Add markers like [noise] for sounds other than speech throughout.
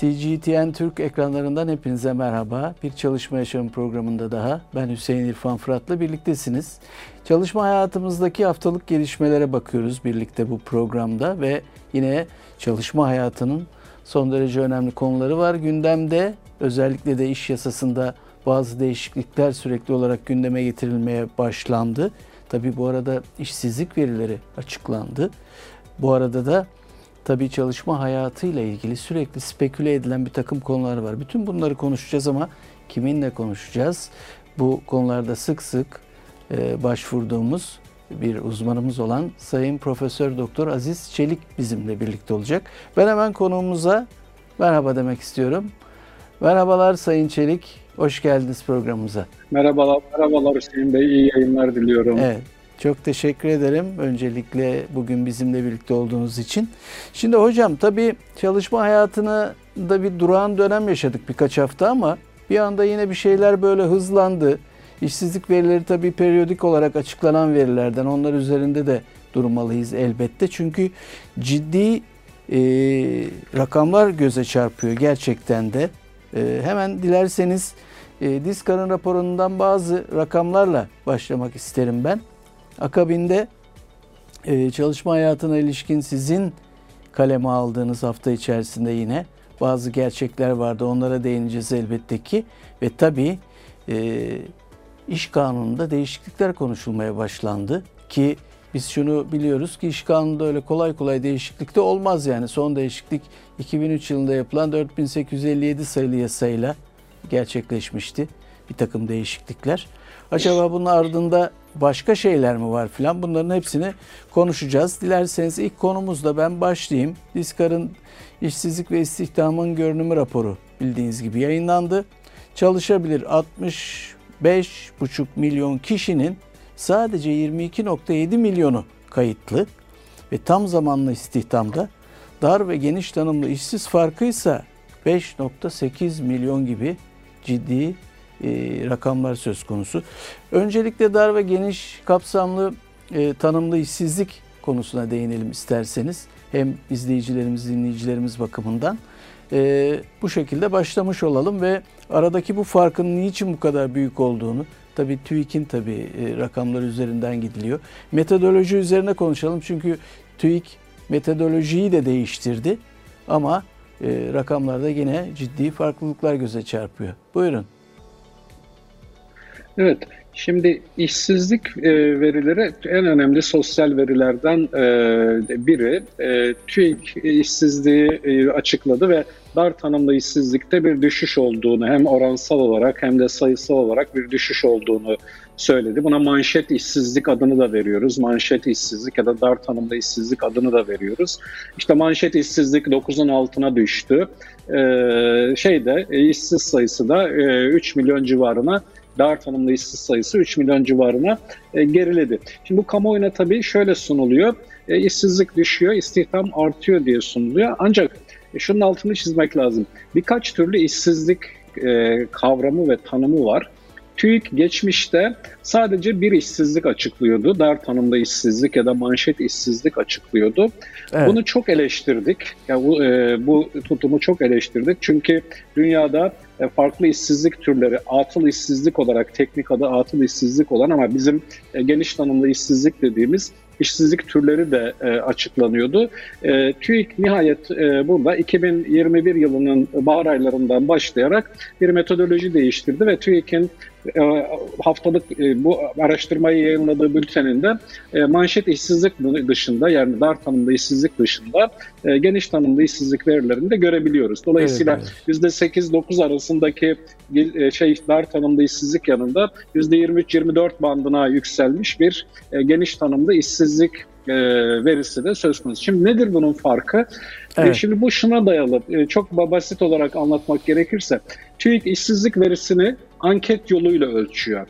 CGTN Türk ekranlarından hepinize merhaba. Bir Çalışma Yaşamı programında daha ben Hüseyin İrfan Fırat'la birliktesiniz. Çalışma hayatımızdaki haftalık gelişmelere bakıyoruz birlikte bu programda ve yine çalışma hayatının son derece önemli konuları var. Gündemde özellikle de iş yasasında bazı değişiklikler sürekli olarak gündeme getirilmeye başlandı. Tabi bu arada işsizlik verileri açıklandı. Bu arada da tabii çalışma hayatıyla ilgili sürekli speküle edilen bir takım konular var. Bütün bunları konuşacağız ama kiminle konuşacağız? Bu konularda sık sık e, başvurduğumuz bir uzmanımız olan Sayın Profesör Doktor Aziz Çelik bizimle birlikte olacak. Ben hemen konuğumuza merhaba demek istiyorum. Merhabalar Sayın Çelik, hoş geldiniz programımıza. Merhabalar, merhabalar Hüseyin Bey, iyi yayınlar diliyorum. Evet, çok teşekkür ederim öncelikle bugün bizimle birlikte olduğunuz için. Şimdi hocam tabii çalışma hayatını da bir durağan dönem yaşadık birkaç hafta ama bir anda yine bir şeyler böyle hızlandı. İşsizlik verileri tabii periyodik olarak açıklanan verilerden onlar üzerinde de durmalıyız elbette. Çünkü ciddi e, rakamlar göze çarpıyor gerçekten de. E, hemen dilerseniz e, Diskar'ın raporundan bazı rakamlarla başlamak isterim ben. Akabinde e, çalışma hayatına ilişkin sizin kaleme aldığınız hafta içerisinde yine bazı gerçekler vardı. Onlara değineceğiz elbette ki. Ve tabii e, iş kanununda değişiklikler konuşulmaya başlandı. Ki biz şunu biliyoruz ki iş kanununda öyle kolay kolay değişiklik de olmaz yani. Son değişiklik 2003 yılında yapılan 4857 sayılı yasayla gerçekleşmişti. Bir takım değişiklikler. Acaba bunun ardında başka şeyler mi var filan bunların hepsini konuşacağız. Dilerseniz ilk konumuzda ben başlayayım. Diskar'ın işsizlik ve istihdamın görünümü raporu bildiğiniz gibi yayınlandı. Çalışabilir 65,5 milyon kişinin sadece 22.7 milyonu kayıtlı ve tam zamanlı istihdamda dar ve geniş tanımlı işsiz farkıysa 5.8 milyon gibi ciddi rakamlar söz konusu. Öncelikle dar ve geniş kapsamlı e, tanımlı işsizlik konusuna değinelim isterseniz. Hem izleyicilerimiz, dinleyicilerimiz bakımından. E, bu şekilde başlamış olalım ve aradaki bu farkın niçin bu kadar büyük olduğunu, tabii TÜİK'in tabii e, rakamları üzerinden gidiliyor. Metodoloji üzerine konuşalım çünkü TÜİK metodolojiyi de değiştirdi ama e, rakamlarda yine ciddi farklılıklar göze çarpıyor. Buyurun. Evet, şimdi işsizlik e, verileri en önemli sosyal verilerden e, biri. E, TÜİK işsizliği e, açıkladı ve dar tanımlı işsizlikte bir düşüş olduğunu hem oransal olarak hem de sayısal olarak bir düşüş olduğunu söyledi. Buna manşet işsizlik adını da veriyoruz. Manşet işsizlik ya da dar tanımlı işsizlik adını da veriyoruz. İşte manşet işsizlik 9'un altına düştü. Ee, şeyde işsiz sayısı da e, 3 milyon civarına dar tanımlı işsiz sayısı 3 milyon civarına e, geriledi. Şimdi bu kamuoyuna tabii şöyle sunuluyor. E, işsizlik düşüyor, istihdam artıyor diye sunuluyor. Ancak e, şunun altını çizmek lazım. Birkaç türlü işsizlik e, kavramı ve tanımı var. TÜİK geçmişte sadece bir işsizlik açıklıyordu. Dar tanımda işsizlik ya da manşet işsizlik açıklıyordu. Evet. Bunu çok eleştirdik. Yani bu, e, bu tutumu çok eleştirdik. Çünkü dünyada e, farklı işsizlik türleri, atıl işsizlik olarak teknik adı atıl işsizlik olan ama bizim e, geniş tanımlı işsizlik dediğimiz işsizlik türleri de e, açıklanıyordu. E, TÜİK nihayet e, burada 2021 yılının bahar aylarından başlayarak bir metodoloji değiştirdi ve TÜİK'in haftalık e, bu araştırmayı yayınladığı bülteninde e, manşet işsizlik dışında yani dar tanımlı işsizlik dışında geniş tanımlı işsizlik verilerini de görebiliyoruz. Dolayısıyla evet, evet. %8-9 arasındaki şey dar tanımlı işsizlik yanında %23-24 bandına yükselmiş bir geniş tanımlı işsizlik verisi de söz konusu. Şimdi nedir bunun farkı? Evet. Şimdi bu şuna dayalı. Çok basit olarak anlatmak gerekirse TÜİK işsizlik verisini anket yoluyla ölçüyor.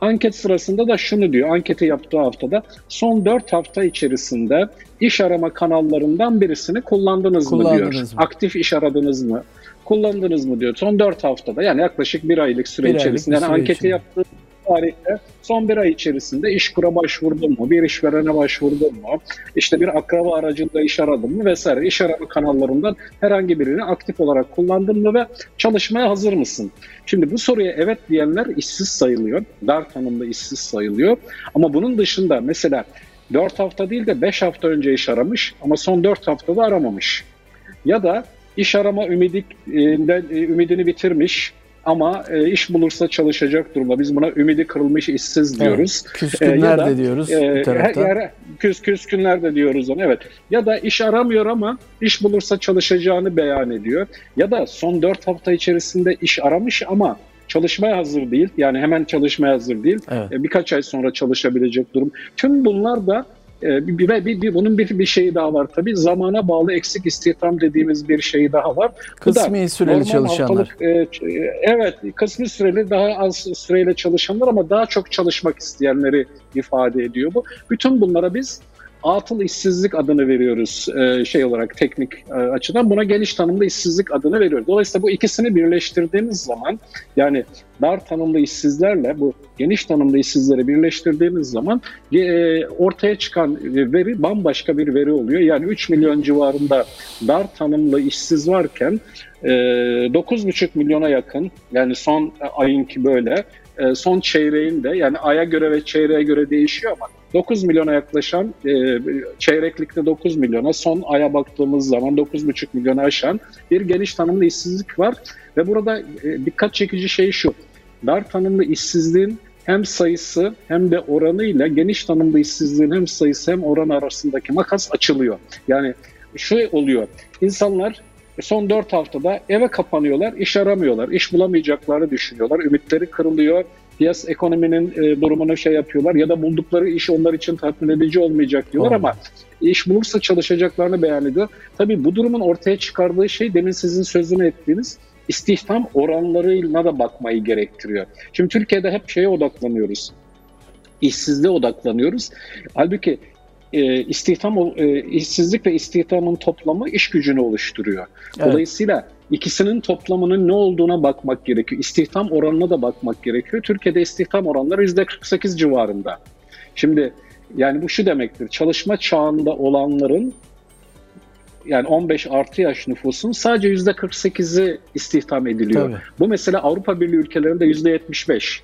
Anket sırasında da şunu diyor, anketi yaptığı haftada son 4 hafta içerisinde iş arama kanallarından birisini kullandınız, kullandınız mı diyor. Mı? Aktif iş aradınız mı? Kullandınız mı diyor. Son 4 haftada yani yaklaşık bir aylık süre bir içerisinde. Aylık yani süre anketi için. yaptığı tarihte son bir ay içerisinde iş kura başvurdun mu, bir işverene başvurdun mu, işte bir akraba aracında iş aradın mı vesaire iş arama kanallarından herhangi birini aktif olarak kullandın mı ve çalışmaya hazır mısın? Şimdi bu soruya evet diyenler işsiz sayılıyor. Dar tanımda işsiz sayılıyor. Ama bunun dışında mesela 4 hafta değil de 5 hafta önce iş aramış ama son 4 haftada aramamış. Ya da iş arama ümidinden, ümidini bitirmiş ama e, iş bulursa çalışacak durumda. Biz buna ümidi kırılmış işsiz diyoruz. Evet, küskünler e, de diyoruz e, bir taraftan. Her, küs, küskünler de diyoruz onu evet. Ya da iş aramıyor ama iş bulursa çalışacağını beyan ediyor. Ya da son 4 hafta içerisinde iş aramış ama çalışmaya hazır değil. Yani hemen çalışmaya hazır değil. Evet. E, birkaç ay sonra çalışabilecek durum. Tüm bunlar da bir, bir, bir, bir, bunun bir, bir şeyi daha var tabii. Zamana bağlı eksik istihdam dediğimiz bir şey daha var. Kısmi da, süreli çalışanlar. Haftalık, e, evet, kısmi süreli daha az süreyle çalışanlar ama daha çok çalışmak isteyenleri ifade ediyor bu. Bütün bunlara biz atıl işsizlik adını veriyoruz e, şey olarak teknik e, açıdan. Buna geniş tanımlı işsizlik adını veriyoruz. Dolayısıyla bu ikisini birleştirdiğimiz zaman yani dar tanımlı işsizlerle bu geniş tanımlı işsizleri birleştirdiğimiz zaman e, ortaya çıkan veri bambaşka bir veri oluyor. Yani 3 milyon civarında dar tanımlı işsiz varken 9,5 milyona yakın yani son ayınki böyle son çeyreğinde yani aya göre ve çeyreğe göre değişiyor ama 9 milyona yaklaşan e, çeyreklikte 9 milyona son aya baktığımız zaman 9,5 milyona aşan bir geniş tanımlı işsizlik var. Ve burada e, dikkat çekici şey şu. Dar tanımlı işsizliğin hem sayısı hem de oranıyla geniş tanımlı işsizliğin hem sayısı hem oran arasındaki makas açılıyor. Yani şu oluyor. İnsanlar son 4 haftada eve kapanıyorlar, iş aramıyorlar, iş bulamayacaklarını düşünüyorlar, ümitleri kırılıyor, piyas ekonominin e, durumunu şey yapıyorlar ya da buldukları iş onlar için tatmin edici olmayacak diyorlar ama iş bulursa çalışacaklarını beyan ediyor. Tabii bu durumun ortaya çıkardığı şey demin sizin sözünü ettiğiniz istihdam oranlarına da bakmayı gerektiriyor. Şimdi Türkiye'de hep şeye odaklanıyoruz. İşsizliğe odaklanıyoruz. Halbuki e, istihdam e, işsizlik ve istihdamın toplamı iş gücünü oluşturuyor. Evet. Dolayısıyla ikisinin toplamının ne olduğuna bakmak gerekiyor. İstihdam oranına da bakmak gerekiyor. Türkiye'de istihdam oranları %48 civarında. Şimdi yani bu şu demektir. Çalışma çağında olanların yani 15 artı yaş nüfusun sadece %48'i istihdam ediliyor. Tabii. Bu mesela Avrupa Birliği ülkelerinde %75.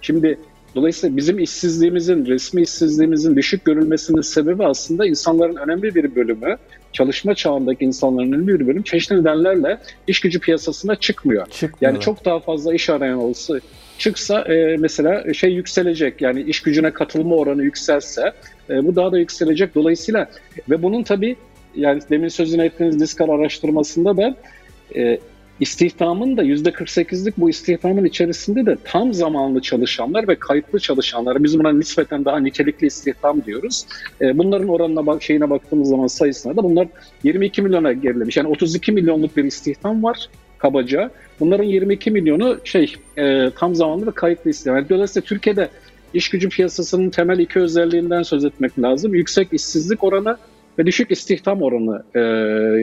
Şimdi Dolayısıyla bizim işsizliğimizin, resmi işsizliğimizin düşük görülmesinin sebebi aslında insanların önemli bir bölümü, çalışma çağındaki insanların önemli bir bölümü çeşitli nedenlerle iş gücü piyasasına çıkmıyor. Yani çok daha fazla iş arayan olsa çıksa e, mesela şey yükselecek yani iş gücüne katılma oranı yükselse e, bu daha da yükselecek. Dolayısıyla ve bunun tabii yani demin sözünü ettiğiniz Diskar araştırmasında da e, İstihdamın da %48'lik bu istihdamın içerisinde de tam zamanlı çalışanlar ve kayıtlı çalışanlar. Biz buna nispeten daha nitelikli istihdam diyoruz. E, bunların oranına şeyine baktığımız zaman sayısına da bunlar 22 milyona gerilemiş. Yani 32 milyonluk bir istihdam var kabaca. Bunların 22 milyonu şey e, tam zamanlı ve kayıtlı istihdam. Yani dolayısıyla Türkiye'de iş gücü piyasasının temel iki özelliğinden söz etmek lazım. Yüksek işsizlik oranı ve düşük istihdam oranı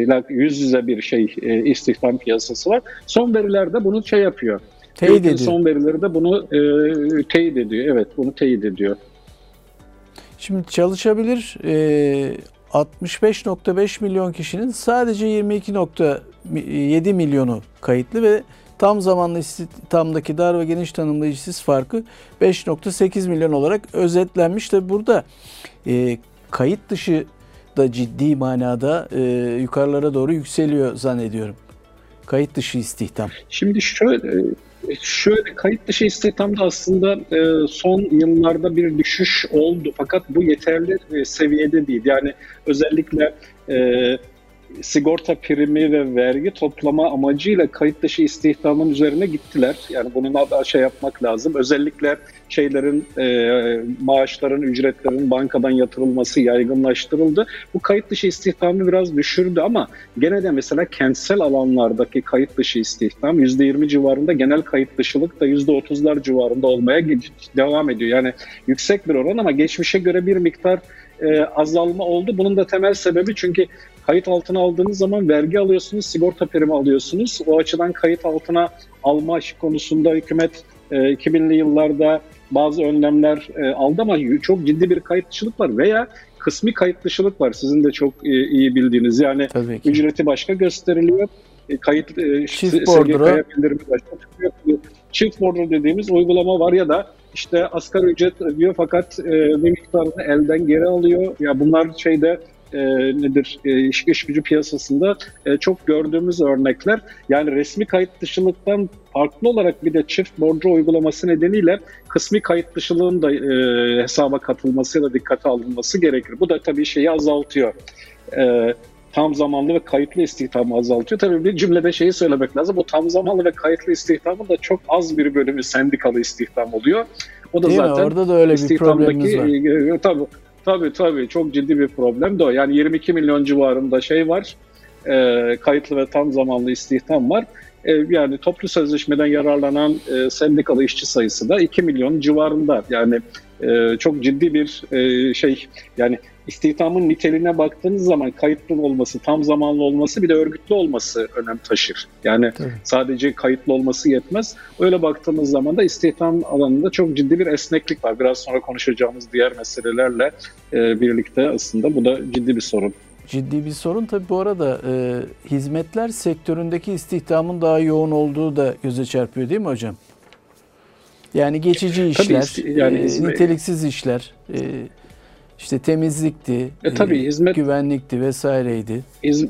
ile yüz yüze bir şey e, istihdam piyasası var. Son verilerde bunu şey yapıyor. Teyit ediyor. Son verileri de bunu e, teyit ediyor. Evet bunu teyit ediyor. Şimdi çalışabilir e, 65.5 milyon kişinin sadece 22.7 milyonu kayıtlı ve tam zamanlı istihdamdaki dar ve geniş tanımlı işsiz farkı 5.8 milyon olarak özetlenmiş. Tabi burada e, kayıt dışı da ciddi manada e, yukarılara doğru yükseliyor zannediyorum. Kayıt dışı istihdam. Şimdi şöyle şöyle kayıt dışı istihdamda aslında e, son yıllarda bir düşüş oldu fakat bu yeterli e, seviyede değil. Yani özellikle e, sigorta primi ve vergi toplama amacıyla kayıt dışı istihdamın üzerine gittiler. Yani bunun da şey yapmak lazım. Özellikle şeylerin e, maaşların, ücretlerin bankadan yatırılması yaygınlaştırıldı. Bu kayıt dışı istihdamı biraz düşürdü ama gene de mesela kentsel alanlardaki kayıt dışı istihdam %20 civarında genel kayıt dışılık da %30'lar civarında olmaya devam ediyor. Yani yüksek bir oran ama geçmişe göre bir miktar e, azalma oldu. Bunun da temel sebebi çünkü kayıt altına aldığınız zaman vergi alıyorsunuz, sigorta primi alıyorsunuz. O açıdan kayıt altına alma konusunda hükümet 2000'li yıllarda bazı önlemler aldı ama çok ciddi bir kayıt dışılık var veya kısmi kayıt dışılık var. Sizin de çok iyi bildiğiniz yani ücreti başka gösteriliyor. Kayıt çift bordro bildirimi başka Çift bordro dediğimiz uygulama var ya da işte asgari ücret ödüyor fakat e, bir miktarını elden geri alıyor. Ya bunlar şeyde e, nedir e, iş, iş gücü piyasasında e, çok gördüğümüz örnekler. Yani resmi kayıt dışılıktan farklı olarak bir de çift borcu uygulaması nedeniyle kısmi kayıt dışılığın da e, hesaba katılması ya da dikkate alınması gerekir. Bu da tabii şeyi azaltıyor. E, tam zamanlı ve kayıtlı istihdamı azaltıyor. Tabii bir cümlede şeyi söylemek lazım. Bu tam zamanlı ve kayıtlı istihdamın da çok az bir bölümü sendikalı istihdam oluyor. O da Değil zaten mi? Orada da öyle bir problemimiz var. E, tabii, tabii tabii çok ciddi bir problem de o. Yani 22 milyon civarında şey var. E, kayıtlı ve tam zamanlı istihdam var. E, yani toplu sözleşmeden yararlanan e, sendikalı işçi sayısı da 2 milyon civarında. Yani e, çok ciddi bir e, şey yani istihdamın niteliğine baktığınız zaman kayıtlı olması, tam zamanlı olması bir de örgütlü olması önem taşır. Yani Tabii. sadece kayıtlı olması yetmez. Öyle baktığımız zaman da istihdam alanında çok ciddi bir esneklik var. Biraz sonra konuşacağımız diğer meselelerle e, birlikte aslında bu da ciddi bir sorun. Ciddi bir sorun tabii bu arada e, hizmetler sektöründeki istihdamın daha yoğun olduğu da göze çarpıyor değil mi hocam? Yani geçici işler, tabii, yani e, niteliksiz işler, e, işte temizlikti, e, tabii, e, hizmet, güvenlikti vesaireydi. Hiz,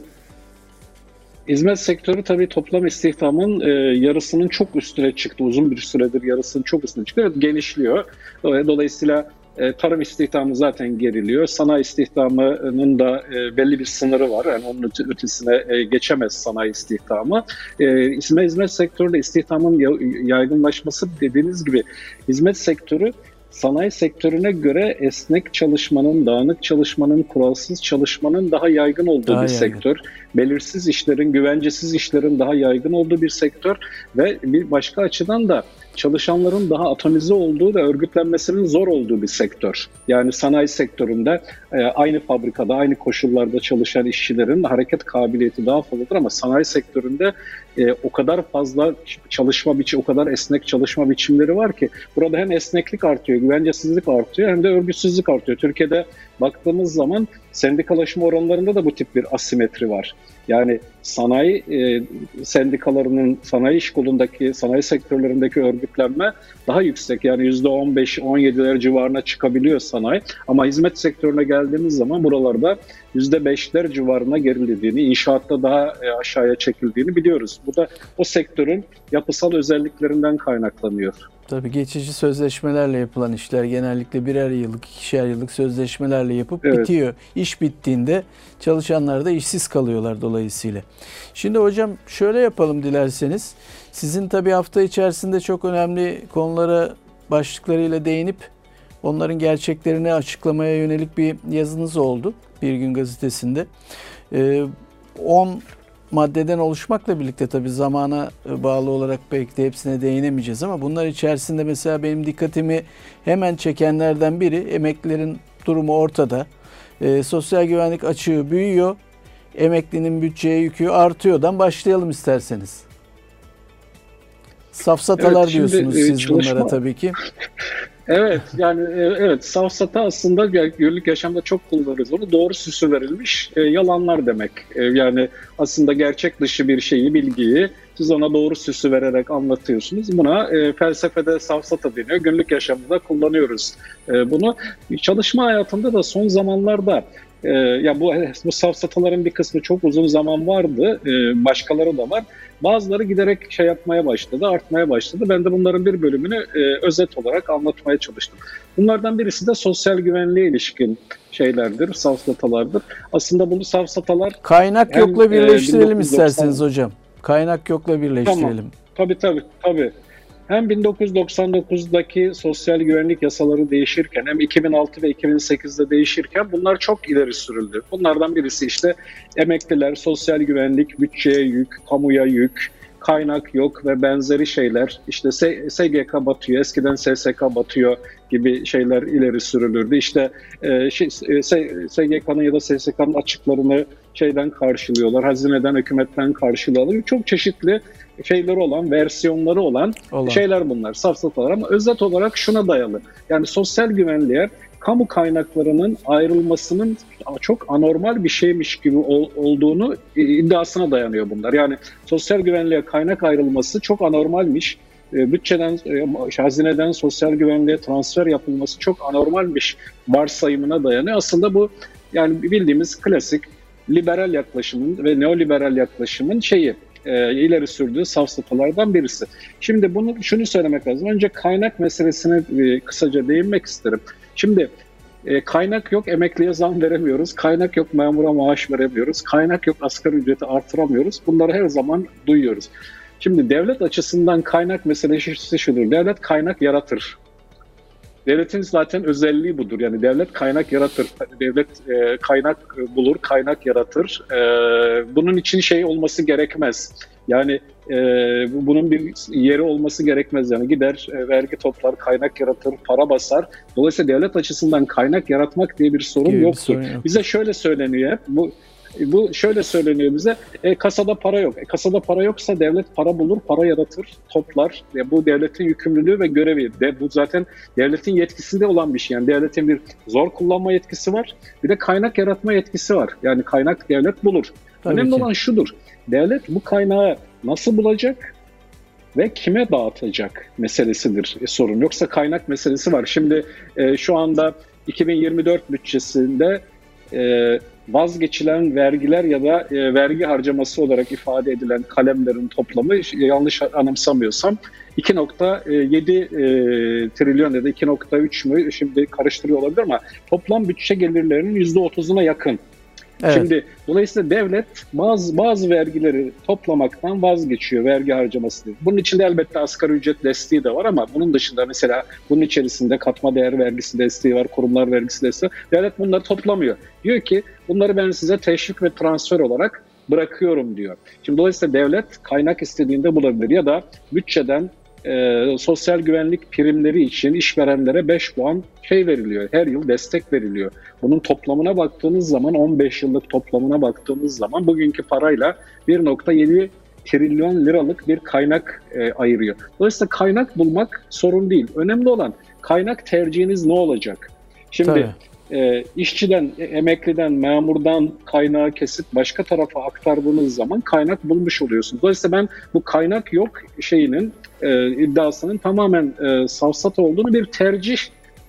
hizmet sektörü tabii toplam istihdamın e, yarısının çok üstüne çıktı. Uzun bir süredir yarısının çok üstüne çıktı. Evet, genişliyor. Dolayısıyla e, tarım istihdamı zaten geriliyor. Sanayi istihdamının da e, belli bir sınırı var. Yani onun ötesine e, geçemez sanayi istihdamı. Hizmet, hizmet sektöründe istihdamın yaygınlaşması dediğiniz gibi hizmet sektörü sanayi sektörüne göre esnek çalışmanın, dağınık çalışmanın, kuralsız çalışmanın daha yaygın olduğu daha bir yaygın. sektör. Belirsiz işlerin, güvencesiz işlerin daha yaygın olduğu bir sektör ve bir başka açıdan da çalışanların daha atomize olduğu ve örgütlenmesinin zor olduğu bir sektör. Yani sanayi sektöründe e, aynı fabrikada, aynı koşullarda çalışan işçilerin hareket kabiliyeti daha fazladır ama sanayi sektöründe e, o kadar fazla çalışma biçi, o kadar esnek çalışma biçimleri var ki burada hem esneklik artıyor, güvencesizlik artıyor hem de örgütsüzlük artıyor. Türkiye'de baktığımız zaman sendikalaşma oranlarında da bu tip bir asimetri var. Yani sanayi e, sendikalarının sanayi iş kolundaki, sanayi sektörlerindeki örgütlenme daha yüksek. Yani %15-17'ler civarına çıkabiliyor sanayi. Ama hizmet sektörüne geldiğimiz zaman buralarda %5'ler civarına gerilediğini, inşaatta daha e, aşağıya çekildiğini biliyoruz. Bu da o sektörün yapısal özelliklerinden kaynaklanıyor. Tabii geçici sözleşmelerle yapılan işler genellikle birer yıllık, ikişer yıllık sözleşmelerle yapıp evet. bitiyor. İş bittiğinde çalışanlar da işsiz kalıyorlar dolayısıyla. Şimdi hocam şöyle yapalım dilerseniz. Sizin tabii hafta içerisinde çok önemli konulara başlıklarıyla değinip onların gerçeklerini açıklamaya yönelik bir yazınız oldu Bir Gün Gazetesi'nde. 10 ee, maddeden oluşmakla birlikte tabii zamana e, bağlı olarak belki de hepsine değinemeyeceğiz ama bunlar içerisinde mesela benim dikkatimi hemen çekenlerden biri emeklilerin durumu ortada. E, sosyal güvenlik açığı büyüyor. Emeklinin bütçeye yükü artıyordan başlayalım isterseniz. Safsatalar evet, diyorsunuz e, siz çalışma, bunlara tabii ki. [laughs] Evet yani e, evet safsata aslında günlük yaşamda çok kullanırız onu. Doğru süsü verilmiş e, yalanlar demek. E, yani aslında gerçek dışı bir şeyi, bilgiyi siz ona doğru süsü vererek anlatıyorsunuz. Buna e, felsefede safsata deniyor. Günlük yaşamda kullanıyoruz e, bunu. Çalışma hayatında da son zamanlarda e, ya bu bu safsataların bir kısmı çok uzun zaman vardı. E, başkaları da var. Bazıları giderek şey yapmaya başladı, artmaya başladı. Ben de bunların bir bölümünü e, özet olarak anlatmaya çalıştım. Bunlardan birisi de sosyal güvenliğe ilişkin şeylerdir, safsatalardır. Aslında bunu safsatalar... Kaynak yokla e, birleştirelim e, 1990... isterseniz hocam. Kaynak yokla birleştirelim. Tamam. Tabii tabii. tabii hem 1999'daki sosyal güvenlik yasaları değişirken hem 2006 ve 2008'de değişirken bunlar çok ileri sürüldü. Bunlardan birisi işte emekliler, sosyal güvenlik, bütçeye yük, kamuya yük, kaynak yok ve benzeri şeyler işte SGK batıyor, eskiden SSK batıyor gibi şeyler ileri sürülürdü. İşte e, şey, SGK'nın ya da SSK'nın açıklarını şeyden karşılıyorlar, hazineden, hükümetten karşılıyorlar. Çok çeşitli şeyleri olan, versiyonları olan, olan. şeyler bunlar, safsatalar ama özet olarak şuna dayalı. Yani sosyal güvenliğe kamu kaynaklarının ayrılmasının çok anormal bir şeymiş gibi ol, olduğunu iddiasına dayanıyor bunlar. Yani sosyal güvenliğe kaynak ayrılması çok anormalmiş. E, bütçeden, e, hazineden sosyal güvenliğe transfer yapılması çok anormalmiş varsayımına dayanıyor. Aslında bu yani bildiğimiz klasik liberal yaklaşımın ve neoliberal yaklaşımın şeyi e, ileri sürdüğü safsatalardan birisi. Şimdi bunu şunu söylemek lazım. Önce kaynak meselesine e, kısaca değinmek isterim. Şimdi e, kaynak yok emekliye zam veremiyoruz. Kaynak yok memura maaş veremiyoruz. Kaynak yok asgari ücreti artıramıyoruz. Bunları her zaman duyuyoruz. Şimdi devlet açısından kaynak meselesi şudur. Devlet kaynak yaratır. Devletin zaten özelliği budur. Yani devlet kaynak yaratır. Devlet e, kaynak bulur, kaynak yaratır. E, bunun için şey olması gerekmez. Yani e, bunun bir yeri olması gerekmez. Yani gider e, vergi toplar, kaynak yaratır, para basar. Dolayısıyla devlet açısından kaynak yaratmak diye bir sorun Gibi yoktur. Bir sorun yok. Bize şöyle söyleniyor hep. Bu e, bu şöyle söyleniyor bize, e, kasada para yok. E, kasada para yoksa devlet para bulur, para yaratır, toplar. E, bu devletin yükümlülüğü ve görevi. De, bu zaten devletin yetkisinde olan bir şey. Yani devletin bir zor kullanma yetkisi var, bir de kaynak yaratma yetkisi var. Yani kaynak devlet bulur. Tabii Önemli ki. olan şudur, devlet bu kaynağı nasıl bulacak ve kime dağıtacak meselesidir e, sorun. Yoksa kaynak meselesi var. Şimdi e, şu anda 2024 bütçesinde e, vazgeçilen vergiler ya da e, vergi harcaması olarak ifade edilen kalemlerin toplamı yanlış anımsamıyorsam 2.7 e, trilyon ya da 2.3 mü? Şimdi karıştırıyor olabilir ama toplam bütçe gelirlerinin %30'una yakın Evet. Şimdi dolayısıyla devlet bazı bazı vergileri toplamaktan vazgeçiyor vergi harcaması diye. Bunun içinde elbette asgari ücret desteği de var ama bunun dışında mesela bunun içerisinde katma değer vergisi desteği var, kurumlar vergisi desteği. Devlet bunları toplamıyor. Diyor ki bunları ben size teşvik ve transfer olarak bırakıyorum diyor. Şimdi dolayısıyla devlet kaynak istediğinde bulabilir ya da bütçeden e, sosyal güvenlik primleri için işverenlere 5 puan şey veriliyor. Her yıl destek veriliyor. Bunun toplamına baktığınız zaman 15 yıllık toplamına baktığınız zaman bugünkü parayla 1.7 trilyon liralık bir kaynak e, ayırıyor. Dolayısıyla kaynak bulmak sorun değil. Önemli olan kaynak tercihiniz ne olacak? Şimdi Tabii e, işçiden, e, emekliden, memurdan kaynağı kesip başka tarafa aktardığınız zaman kaynak bulmuş oluyorsunuz. Dolayısıyla ben bu kaynak yok şeyinin e, iddiasının tamamen e, savsat olduğunu bir tercih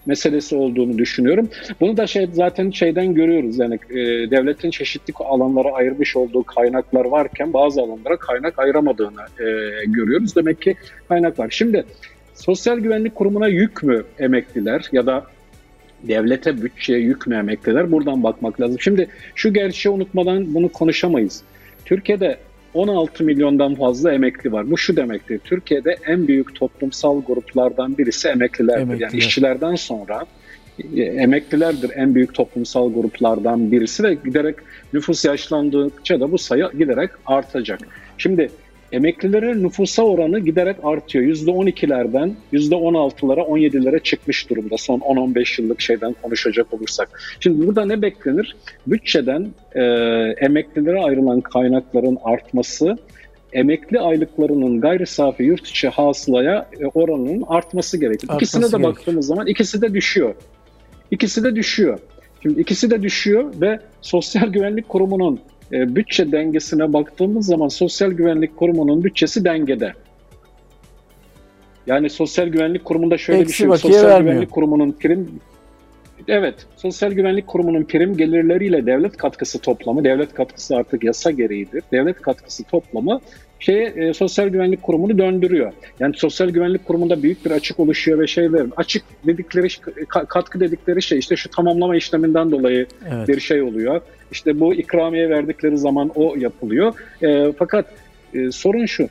meselesi olduğunu düşünüyorum. Bunu da şey zaten şeyden görüyoruz yani e, devletin çeşitli alanlara ayırmış olduğu kaynaklar varken bazı alanlara kaynak ayıramadığını e, görüyoruz. Demek ki kaynak var. Şimdi Sosyal Güvenlik Kurumu'na yük mü emekliler ya da devlete bütçeye yükmemekteler. Buradan bakmak lazım. Şimdi şu gerçeği unutmadan bunu konuşamayız. Türkiye'de 16 milyondan fazla emekli var. Bu şu demektir. Türkiye'de en büyük toplumsal gruplardan birisi emeklilerdir. Emekliler. Yani işçilerden sonra e, emeklilerdir en büyük toplumsal gruplardan birisi ve giderek nüfus yaşlandıkça da bu sayı giderek artacak. Şimdi Emeklilerin nüfusa oranı giderek artıyor. %12'lerden %16'lara 17'lere çıkmış durumda son 10-15 yıllık şeyden konuşacak olursak. Şimdi burada ne beklenir? Bütçeden e, emeklilere ayrılan kaynakların artması, emekli aylıklarının gayri safi yurt içi hasılaya e, oranının artması gerekir. Artması İkisine de gerekir. baktığımız zaman ikisi de düşüyor. İkisi de düşüyor. Şimdi ikisi de düşüyor ve Sosyal Güvenlik Kurumu'nun e, bütçe dengesine baktığımız zaman Sosyal Güvenlik Kurumu'nun bütçesi dengede. Yani Sosyal Güvenlik Kurumu'nda şöyle Eksi bir şey Sosyal vermiyor. Güvenlik Kurumu'nun prim Evet, Sosyal Güvenlik Kurumu'nun prim gelirleriyle devlet katkısı toplamı, devlet katkısı artık yasa gereğidir. Devlet katkısı toplamı şey e, Sosyal Güvenlik Kurumu'nu döndürüyor. Yani Sosyal Güvenlik Kurumu'nda büyük bir açık oluşuyor ve şeyler açık dedikleri katkı dedikleri şey işte şu tamamlama işleminden dolayı evet. bir şey oluyor. İşte bu ikramiye verdikleri zaman o yapılıyor. E, fakat e, sorun şu.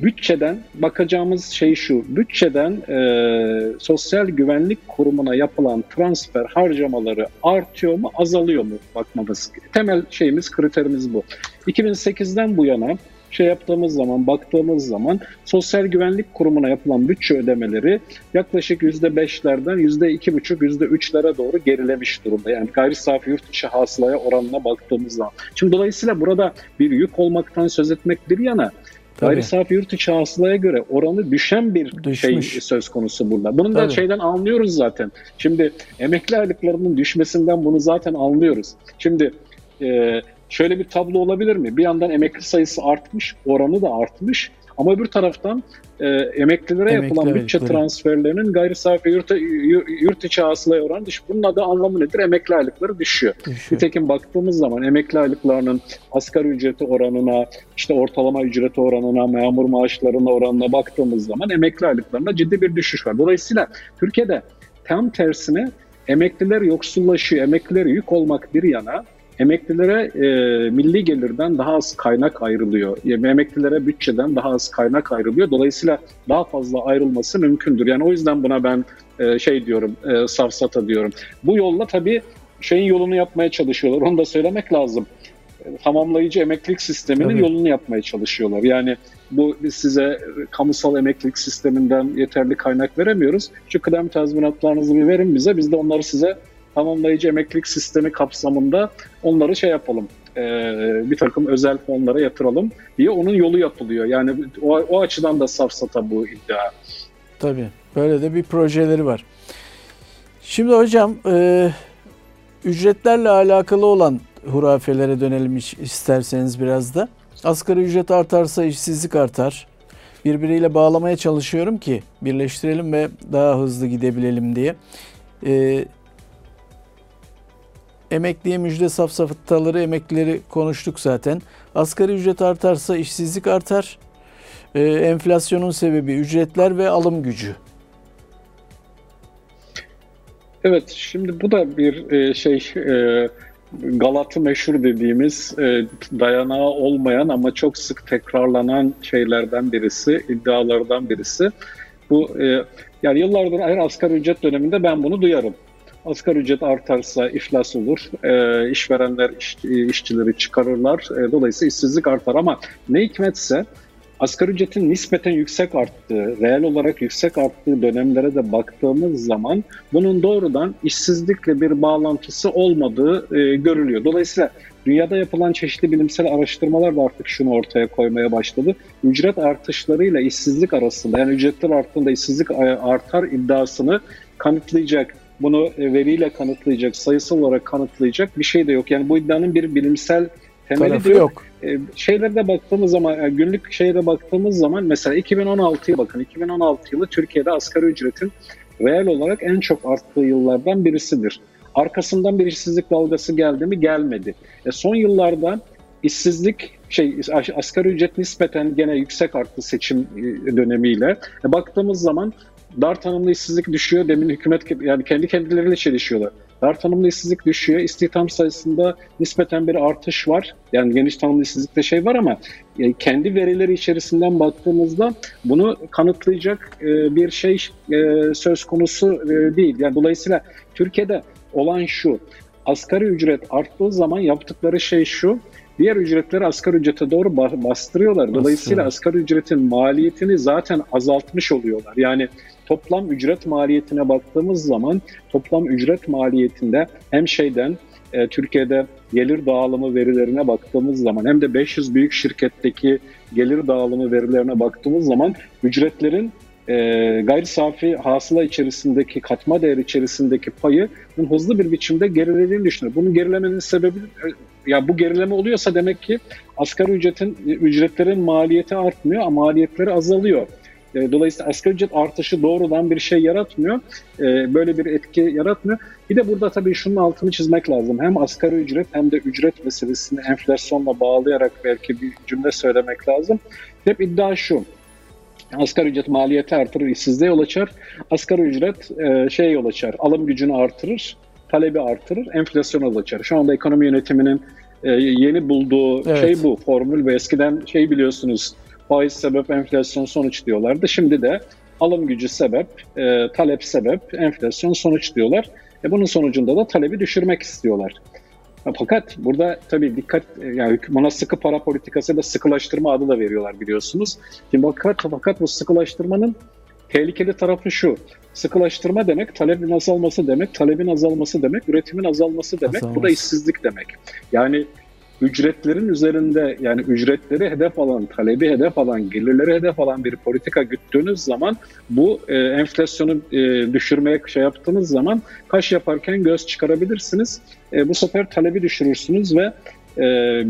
Bütçeden bakacağımız şey şu. Bütçeden e, Sosyal Güvenlik Kurumu'na yapılan transfer harcamaları artıyor mu, azalıyor mu bakmamız. Temel şeyimiz, kriterimiz bu. 2008'den bu yana şey yaptığımız zaman, baktığımız zaman Sosyal Güvenlik Kurumu'na yapılan bütçe ödemeleri yaklaşık %5'lerden %2,5, %3'lere doğru gerilemiş durumda. Yani gayri safi yurt içi hasılaya oranına baktığımız zaman. Şimdi dolayısıyla burada bir yük olmaktan söz etmek bir yana Tabii. Gayri safi yurt içi hasılaya göre oranı düşen bir şey Düşmüş. şey söz konusu burada. Bunu da şeyden anlıyoruz zaten. Şimdi emekli aylıklarının düşmesinden bunu zaten anlıyoruz. Şimdi e, şöyle bir tablo olabilir mi? Bir yandan emekli sayısı artmış, oranı da artmış. Ama öbür taraftan e, emeklilere Emekli yapılan bütçe transferlerinin gayri safi yurt, yurt içi hasılaya oranı düşüyor. Bunun adı anlamı nedir? Emekli aylıkları düşüyor. düşüyor. Nitekim baktığımız zaman emekli aylıklarının asgari ücreti oranına, işte ortalama ücreti oranına, memur maaşlarına oranına baktığımız zaman emekli aylıklarında ciddi bir düşüş var. Dolayısıyla Türkiye'de tam tersine emekliler yoksullaşıyor, emekliler yük olmak bir yana emeklilere e, milli gelirden daha az kaynak ayrılıyor. Yani emeklilere bütçeden daha az kaynak ayrılıyor. Dolayısıyla daha fazla ayrılması mümkündür. Yani o yüzden buna ben e, şey diyorum, e, safsata diyorum. Bu yolla tabii şeyin yolunu yapmaya çalışıyorlar. Onu da söylemek lazım. E, tamamlayıcı emeklilik sisteminin Tabii. yolunu yapmaya çalışıyorlar. Yani bu biz size kamusal emeklilik sisteminden yeterli kaynak veremiyoruz. Şu kıdem tazminatlarınızı bir verin bize. Biz de onları size tamamlayıcı emeklilik sistemi kapsamında onları şey yapalım, e, bir takım özel fonlara yatıralım diye onun yolu yapılıyor. Yani o, o açıdan da safsata bu iddia. Tabii. Böyle de bir projeleri var. Şimdi hocam e, ücretlerle alakalı olan hurafelere dönelim isterseniz biraz da. Asgari ücret artarsa işsizlik artar. Birbiriyle bağlamaya çalışıyorum ki birleştirelim ve daha hızlı gidebilelim diye. E, Emekliye müjde safsataları, emeklileri konuştuk zaten. Asgari ücret artarsa işsizlik artar. Ee, enflasyonun sebebi ücretler ve alım gücü. Evet, şimdi bu da bir e, şey e, Galatı meşhur dediğimiz e, dayanağı olmayan ama çok sık tekrarlanan şeylerden birisi, iddialardan birisi. Bu yani yıllardır her asgari ücret döneminde ben bunu duyarım. Asgari ücret artarsa iflas olur, e, işverenler iş, işçileri çıkarırlar, e, dolayısıyla işsizlik artar ama ne hikmetse asgari ücretin nispeten yüksek arttığı, reel olarak yüksek arttığı dönemlere de baktığımız zaman bunun doğrudan işsizlikle bir bağlantısı olmadığı e, görülüyor. Dolayısıyla dünyada yapılan çeşitli bilimsel araştırmalar da artık şunu ortaya koymaya başladı. Ücret artışlarıyla işsizlik arasında yani ücretler arttığında işsizlik artar iddiasını kanıtlayacak bunu e, veriyle kanıtlayacak, sayısal olarak kanıtlayacak bir şey de yok. Yani bu iddianın bir bilimsel temeli Tarafı de yok. yok. E, şeylerde baktığımız zaman, günlük şeyde baktığımız zaman mesela 2016'ya bakın. 2016 yılı Türkiye'de asgari ücretin reel olarak en çok arttığı yıllardan birisidir. Arkasından bir işsizlik dalgası geldi mi? Gelmedi. E son yıllarda işsizlik şey asgari ücret nispeten gene yüksek arttı seçim e, dönemiyle. E baktığımız zaman dar tanımlı işsizlik düşüyor. Demin hükümet yani kendi kendileriyle çelişiyorlar. Dar tanımlı işsizlik düşüyor. İstihdam sayısında nispeten bir artış var. Yani geniş tanımlı işsizlikte şey var ama e, kendi verileri içerisinden baktığımızda bunu kanıtlayacak e, bir şey e, söz konusu değil. Yani dolayısıyla Türkiye'de olan şu. Asgari ücret arttığı zaman yaptıkları şey şu. Diğer ücretleri asgari ücrete doğru bastırıyorlar. Dolayısıyla asgari ücretin maliyetini zaten azaltmış oluyorlar. Yani toplam ücret maliyetine baktığımız zaman toplam ücret maliyetinde hem şeyden e, Türkiye'de gelir dağılımı verilerine baktığımız zaman hem de 500 büyük şirketteki gelir dağılımı verilerine baktığımız zaman ücretlerin e, gayri safi hasıla içerisindeki katma değer içerisindeki payı hızlı bir biçimde gerilediğini düşünüyor. Bunun gerilemenin sebebi e, ya bu gerileme oluyorsa demek ki asgari ücretin ücretlerin maliyeti artmıyor ama maliyetleri azalıyor. E, dolayısıyla asgari ücret artışı doğrudan bir şey yaratmıyor. E, böyle bir etki yaratmıyor. Bir de burada tabii şunun altını çizmek lazım. Hem asgari ücret hem de ücret meselesini enflasyonla bağlayarak belki bir cümle söylemek lazım. Hep iddia şu. Asgari ücret maliyeti artırır, işsizliğe yol açar. Asgari ücret e, şey yol açar, alım gücünü artırır, talebi artırır, enflasyona yol açar. Şu anda ekonomi yönetiminin yeni bulduğu evet. şey bu formül ve eskiden şey biliyorsunuz faiz sebep enflasyon sonuç diyorlardı. Şimdi de alım gücü sebep, e, talep sebep, enflasyon sonuç diyorlar. E bunun sonucunda da talebi düşürmek istiyorlar. Fakat burada tabii dikkat yani buna sıkı para politikası da sıkılaştırma adı da veriyorlar biliyorsunuz. Şimdi fakat, fakat bu sıkılaştırmanın tehlikeli tarafı şu. Sıkılaştırma demek talebin azalması demek, talebin azalması demek, üretimin azalması demek. Azalması. Bu da işsizlik demek. Yani ücretlerin üzerinde yani ücretleri hedef alan, talebi hedef alan, gelirleri hedef alan bir politika güttüğünüz zaman bu e, enflasyonu e, düşürmeye şey yaptığınız zaman kaş yaparken göz çıkarabilirsiniz. E, bu sefer talebi düşürürsünüz ve e,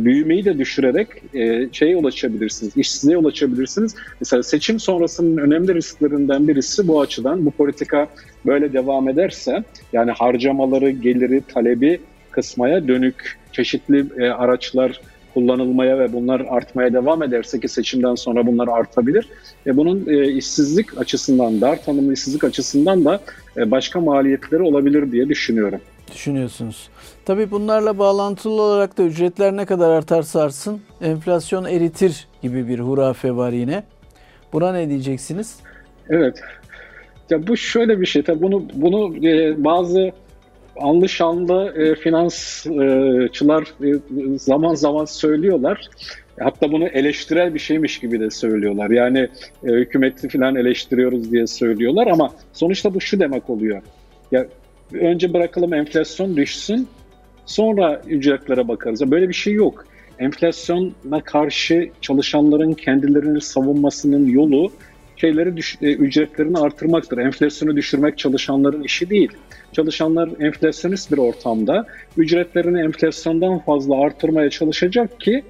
büyümeyi de düşürerek e, şeye ulaşabilirsiniz, işsizliğe ulaşabilirsiniz. Mesela seçim sonrasının önemli risklerinden birisi bu açıdan bu politika böyle devam ederse yani harcamaları, geliri, talebi kısmaya dönük çeşitli e, araçlar kullanılmaya ve bunlar artmaya devam ederse ki seçimden sonra bunlar artabilir. E, bunun e, işsizlik açısından, dar tanımlı işsizlik açısından da e, başka maliyetleri olabilir diye düşünüyorum. Düşünüyorsunuz. Tabii bunlarla bağlantılı olarak da ücretler ne kadar artarsa artsın enflasyon eritir gibi bir hurafe var yine. Buna ne diyeceksiniz? Evet. Ya bu şöyle bir şey. Tabii bunu bunu e, bazı anlı şanlı e, finansçılar e, zaman zaman söylüyorlar. Hatta bunu eleştirel bir şeymiş gibi de söylüyorlar. Yani e, hükümeti falan eleştiriyoruz diye söylüyorlar ama sonuçta bu şu demek oluyor. Ya önce bırakalım enflasyon düşsün, sonra ücretlere bakarız. Böyle bir şey yok. Enflasyona karşı çalışanların kendilerini savunmasının yolu şeyleri düş, e, ücretlerini artırmaktır. Enflasyonu düşürmek çalışanların işi değil. Çalışanlar enflasyonist bir ortamda ücretlerini enflasyondan fazla artırmaya çalışacak ki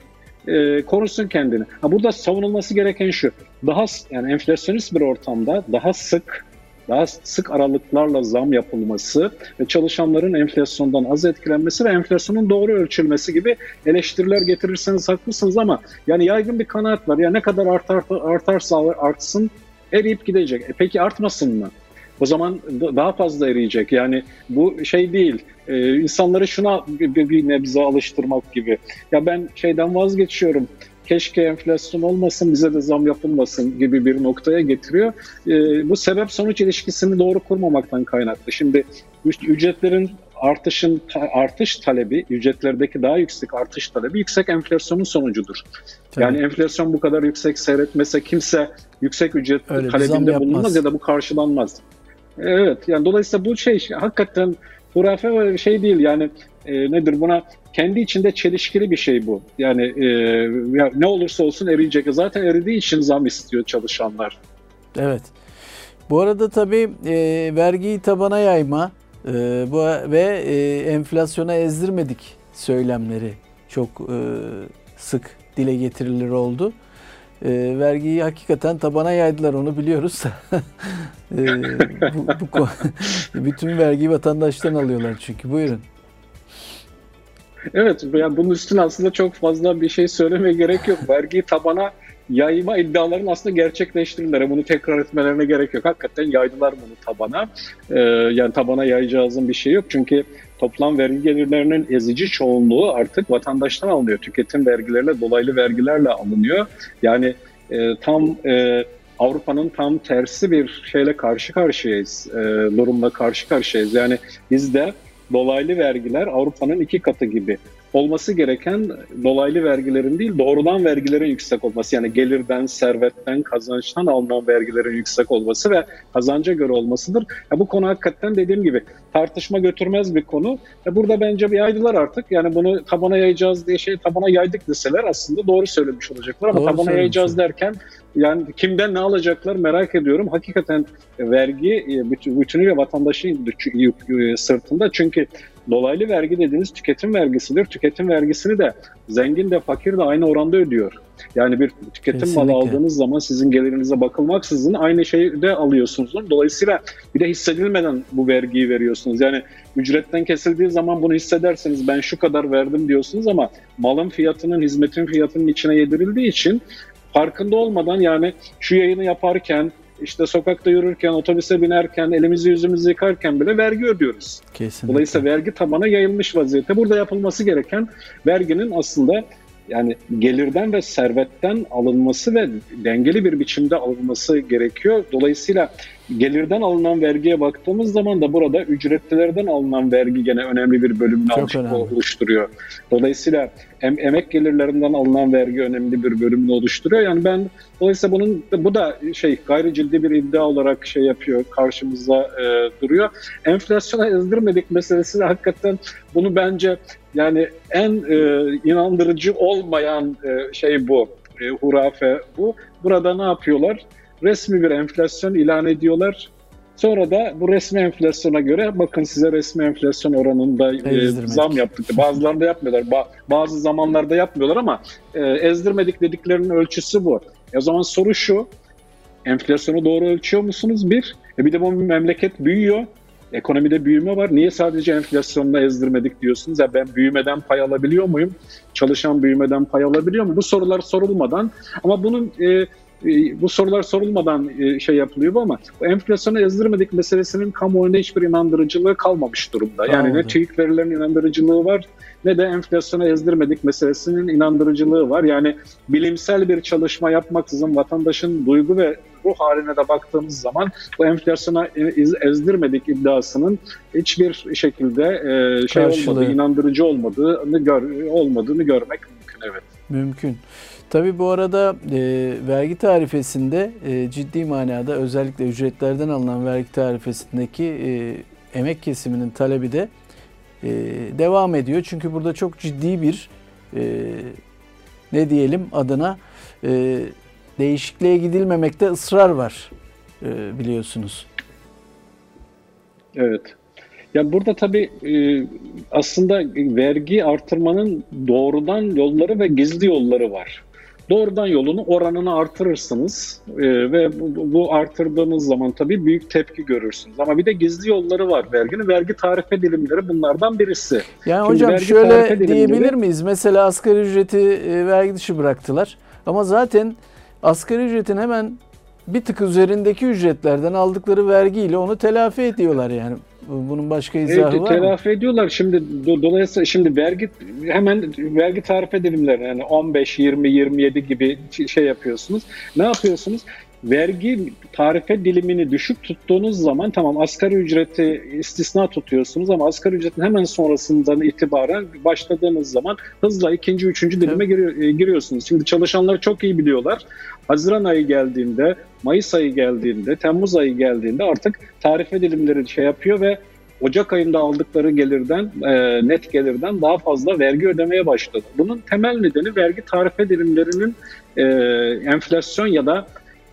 e, korusun kendini. Ha, burada savunulması gereken şu. Daha yani enflasyonist bir ortamda daha sık daha sık aralıklarla zam yapılması ve çalışanların enflasyondan az etkilenmesi ve enflasyonun doğru ölçülmesi gibi eleştiriler getirirseniz haklısınız ama yani yaygın bir kanaat var. Ya ne kadar artar, artarsa artsın eriyip gidecek. E peki artmasın mı? O zaman daha fazla eriyecek. Yani bu şey değil. Ee, insanları şuna bir, bir nebze alıştırmak gibi. Ya ben şeyden vazgeçiyorum keşke enflasyon olmasın bize de zam yapılmasın gibi bir noktaya getiriyor. E, bu sebep sonuç ilişkisini doğru kurmamaktan kaynaklı. Şimdi ücretlerin artışın artış talebi, ücretlerdeki daha yüksek artış talebi yüksek enflasyonun sonucudur. Tabii. Yani enflasyon bu kadar yüksek seyretmese kimse yüksek ücret Öyle talebinde bulunmaz ya da bu karşılanmaz. Evet yani dolayısıyla bu şey hakikaten hurafe şey değil yani e, nedir buna kendi içinde çelişkili bir şey bu. Yani e, ya ne olursa olsun eriyecek. Zaten eridiği için zam istiyor çalışanlar. Evet. Bu arada tabii e, vergiyi tabana yayma e, bu ve e, enflasyona ezdirmedik söylemleri çok e, sık dile getirilir oldu. E, vergiyi hakikaten tabana yaydılar onu biliyoruz. [laughs] e, bu, bu, [laughs] bütün vergiyi vatandaştan alıyorlar çünkü. Buyurun. Evet, yani bunun üstüne aslında çok fazla bir şey söylemeye gerek yok. Vergiyi tabana yayma iddiaların aslında gerçekleştirirler. Bunu tekrar etmelerine gerek yok. Hakikaten yaydılar bunu tabana. Ee, yani tabana yayacağızın bir şey yok. Çünkü toplam vergi gelirlerinin ezici çoğunluğu artık vatandaştan alınıyor. Tüketim vergilerle, dolaylı vergilerle alınıyor. Yani e, tam e, Avrupa'nın tam tersi bir şeyle karşı karşıyayız. E, durumla karşı karşıyayız. Yani bizde dolaylı vergiler Avrupa'nın iki katı gibi. Olması gereken dolaylı vergilerin değil doğrudan vergilerin yüksek olması. Yani gelirden, servetten, kazançtan alınan vergilerin yüksek olması ve kazanca göre olmasıdır. Ya bu konu hakikaten dediğim gibi tartışma götürmez bir konu. Ya burada bence bir yaydılar artık. Yani bunu tabana yayacağız diye şey tabana yaydık deseler aslında doğru söylemiş olacaklar. Ama doğru tabana yayacağız derken yani kimden ne alacaklar merak ediyorum. Hakikaten vergi e, bütünüyle vatandaşın e, sırtında. Çünkü dolaylı vergi dediğiniz tüketim vergisidir. Tüketim vergisini de zengin de fakir de aynı oranda ödüyor. Yani bir tüketim Kesinlikle. malı aldığınız zaman sizin gelirinize bakılmaksızın aynı şeyi de alıyorsunuz. Dolayısıyla bir de hissedilmeden bu vergiyi veriyorsunuz. Yani ücretten kesildiği zaman bunu hissederseniz ben şu kadar verdim diyorsunuz ama malın fiyatının, hizmetin fiyatının içine yedirildiği için farkında olmadan yani şu yayını yaparken işte sokakta yürürken, otobüse binerken, elimizi yüzümüzü yıkarken bile vergi ödüyoruz. Kesinlikle. Dolayısıyla vergi tabana yayılmış vaziyette. Burada yapılması gereken verginin aslında yani gelirden ve servetten alınması ve dengeli bir biçimde alınması gerekiyor. Dolayısıyla gelirden alınan vergiye baktığımız zaman da burada ücretlilerden alınan vergi gene önemli bir bölümünü oluşturuyor. Dolayısıyla em, emek gelirlerinden alınan vergi önemli bir bölümünü oluşturuyor. Yani ben dolayısıyla bunun bu da şey gayri ciddi bir iddia olarak şey yapıyor karşımızda e, duruyor. Enflasyona ezdirmedik meselesi de hakikaten bunu bence yani en e, inandırıcı olmayan e, şey bu. E, hurafe bu. Burada ne yapıyorlar? Resmi bir enflasyon ilan ediyorlar. Sonra da bu resmi enflasyona göre bakın size resmi enflasyon oranında e, zam yaptık. Bazılarında yapmıyorlar. Ba- bazı zamanlarda yapmıyorlar ama e, ezdirmedik dediklerinin ölçüsü bu. E, o zaman soru şu. Enflasyonu doğru ölçüyor musunuz? Bir. E bir de bu memleket büyüyor. Ekonomide büyüme var. Niye sadece enflasyonla ezdirmedik diyorsunuz? Ya ben büyümeden pay alabiliyor muyum? Çalışan büyümeden pay alabiliyor mu? Bu sorular sorulmadan ama bunun e, bu sorular sorulmadan e, şey yapılıyor bu ama bu enflasyonu ezdirmedik meselesinin kamuoyunda hiçbir inandırıcılığı kalmamış durumda. Yani Anladım. ne TÜİK verilerinin inandırıcılığı var ne de enflasyonu ezdirmedik meselesinin inandırıcılığı var. Yani bilimsel bir çalışma yapmaksızın vatandaşın duygu ve ruh haline de baktığımız zaman bu enflasyona ezdirmedik iddiasının hiçbir şekilde e, şey Karşılığı. olmadığı, inandırıcı olmadığını gör, olmadığını görmek mümkün evet. Mümkün. Tabi bu arada e, vergi tarifesinde e, ciddi manada özellikle ücretlerden alınan vergi tarifesindeki e, emek kesiminin talebi de e, devam ediyor. Çünkü burada çok ciddi bir e, ne diyelim adına e, değişikliğe gidilmemekte ısrar var e, biliyorsunuz. Evet. Ya burada tabii e, aslında vergi artırmanın doğrudan yolları ve gizli yolları var. Doğrudan yolunu oranını artırırsınız e, ve bu, bu artırdığınız zaman tabii büyük tepki görürsünüz. Ama bir de gizli yolları var verginin. Vergi tarife dilimleri bunlardan birisi. Yani Şimdi hocam şöyle diyebilir dilimleri... miyiz? Mesela asgari ücreti e, vergi dışı bıraktılar. Ama zaten asgari ücretin hemen bir tık üzerindeki ücretlerden aldıkları vergiyle onu telafi ediyorlar yani. Bunun başka izahı evet, var telafi mı? ediyorlar. Şimdi do, dolayısıyla şimdi vergi hemen vergi tarif edilimleri yani 15, 20, 27 gibi şey yapıyorsunuz. Ne yapıyorsunuz? Vergi tarife dilimini düşük tuttuğunuz zaman tamam asgari ücreti istisna tutuyorsunuz ama asgari ücretin hemen sonrasından itibaren başladığınız zaman hızla ikinci, üçüncü dilime e, giriyorsunuz. Şimdi çalışanlar çok iyi biliyorlar. Haziran ayı geldiğinde, Mayıs ayı geldiğinde, Temmuz ayı geldiğinde artık tarife dilimleri şey yapıyor ve Ocak ayında aldıkları gelirden, e, net gelirden daha fazla vergi ödemeye başladı. Bunun temel nedeni vergi tarife dilimlerinin e, enflasyon ya da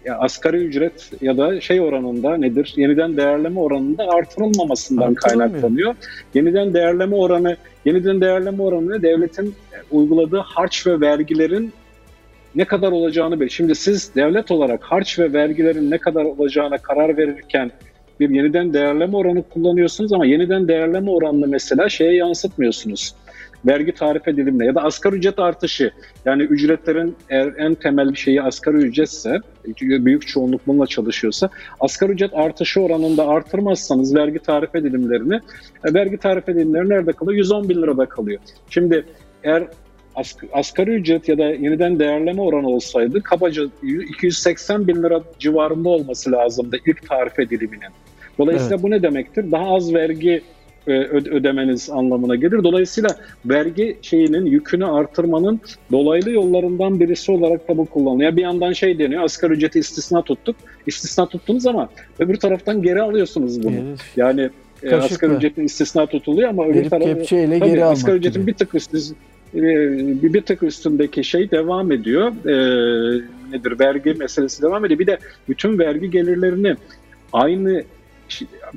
ya asgari ücret ya da şey oranında nedir? Yeniden değerleme oranında artırılmamasından kaynaklanıyor. Yeniden değerleme oranı, yeniden değerleme oranı devletin uyguladığı harç ve vergilerin ne kadar olacağını bilir. Şimdi siz devlet olarak harç ve vergilerin ne kadar olacağına karar verirken bir yeniden değerleme oranı kullanıyorsunuz ama yeniden değerleme oranını mesela şeye yansıtmıyorsunuz vergi tarife dilimine ya da asgari ücret artışı yani ücretlerin eğer en temel şeyi asgari ücretse büyük çoğunluk bununla çalışıyorsa asgari ücret artışı oranında artırmazsanız vergi tarife dilimlerini e, vergi tarife dilimleri nerede kalıyor? 110 bin lirada kalıyor. Şimdi eğer asgari ücret ya da yeniden değerleme oranı olsaydı kabaca 280 bin lira civarında olması lazımdı ilk tarife diliminin. Dolayısıyla evet. bu ne demektir? Daha az vergi ödemeniz anlamına gelir. Dolayısıyla vergi şeyinin yükünü artırmanın dolaylı yollarından birisi olarak da bu kullanılıyor. Bir yandan şey deniyor asgari ücreti istisna tuttuk. İstisna tuttunuz ama öbir taraftan geri alıyorsunuz bunu. Evet. Yani e, Kaşıkla. asgari ücretin istisna tutuluyor ama öbür taraftan tabii, geri asgari ücretin bir tık üstü e, bir, bir tık üstündeki şey devam ediyor. E, nedir? Vergi meselesi devam ediyor. Bir de bütün vergi gelirlerini aynı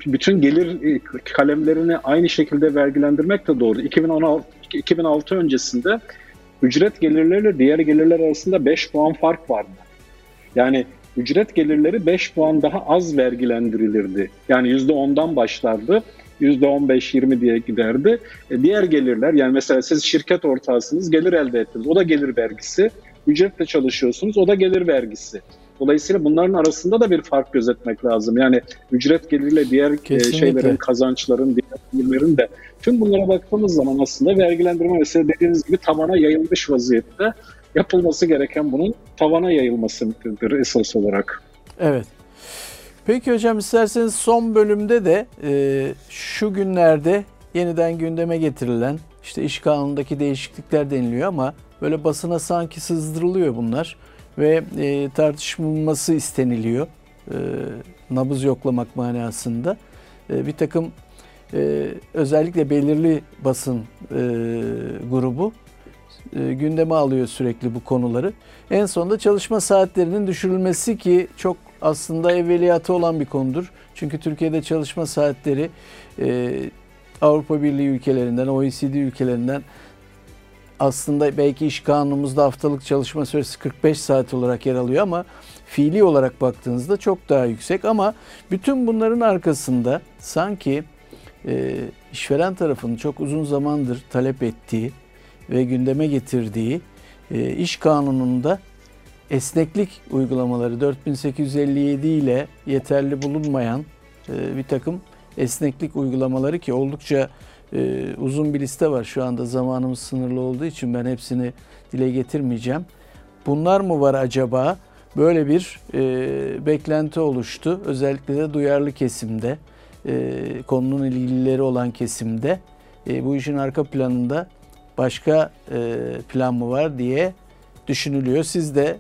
bütün gelir e, kalemlerini aynı şekilde vergilendirmek de doğru. 2016 2006 öncesinde ücret gelirleriyle diğer gelirler arasında 5 puan fark vardı. Yani ücret gelirleri 5 puan daha az vergilendirilirdi. Yani %10'dan başlardı. %15-20 diye giderdi. E diğer gelirler yani mesela siz şirket ortağısınız gelir elde ettiniz. O da gelir vergisi. Ücretle çalışıyorsunuz o da gelir vergisi. Dolayısıyla bunların arasında da bir fark gözetmek lazım. Yani ücret geliriyle diğer e, Kesinlikle. şeylerin, kazançların, diğer gelirlerin de tüm bunlara baktığımız zaman aslında vergilendirme mesela dediğiniz gibi tavana yayılmış vaziyette yapılması gereken bunun tavana yayılmasıdır esas olarak. Evet. Peki hocam isterseniz son bölümde de e, şu günlerde yeniden gündeme getirilen işte iş kanunundaki değişiklikler deniliyor ama böyle basına sanki sızdırılıyor bunlar ve e, tartışılması isteniliyor. E, nabız yoklamak manasında. E, bir takım e, özellikle belirli basın e, grubu e, gündeme alıyor sürekli bu konuları. En sonunda çalışma saatlerinin düşürülmesi ki çok aslında evveliyatı olan bir konudur. Çünkü Türkiye'de çalışma saatleri e, Avrupa Birliği ülkelerinden, OECD ülkelerinden aslında belki iş kanunumuzda haftalık çalışma süresi 45 saat olarak yer alıyor ama fiili olarak baktığınızda çok daha yüksek. Ama bütün bunların arkasında sanki e, işveren tarafının çok uzun zamandır talep ettiği ve gündeme getirdiği e, iş kanununda esneklik uygulamaları 4857 ile yeterli bulunmayan e, bir takım esneklik uygulamaları ki oldukça e, uzun bir liste var. Şu anda zamanımız sınırlı olduğu için ben hepsini dile getirmeyeceğim. Bunlar mı var acaba? Böyle bir e, beklenti oluştu. Özellikle de duyarlı kesimde, e, konunun ilgilileri olan kesimde e, bu işin arka planında başka e, plan mı var diye düşünülüyor. Siz de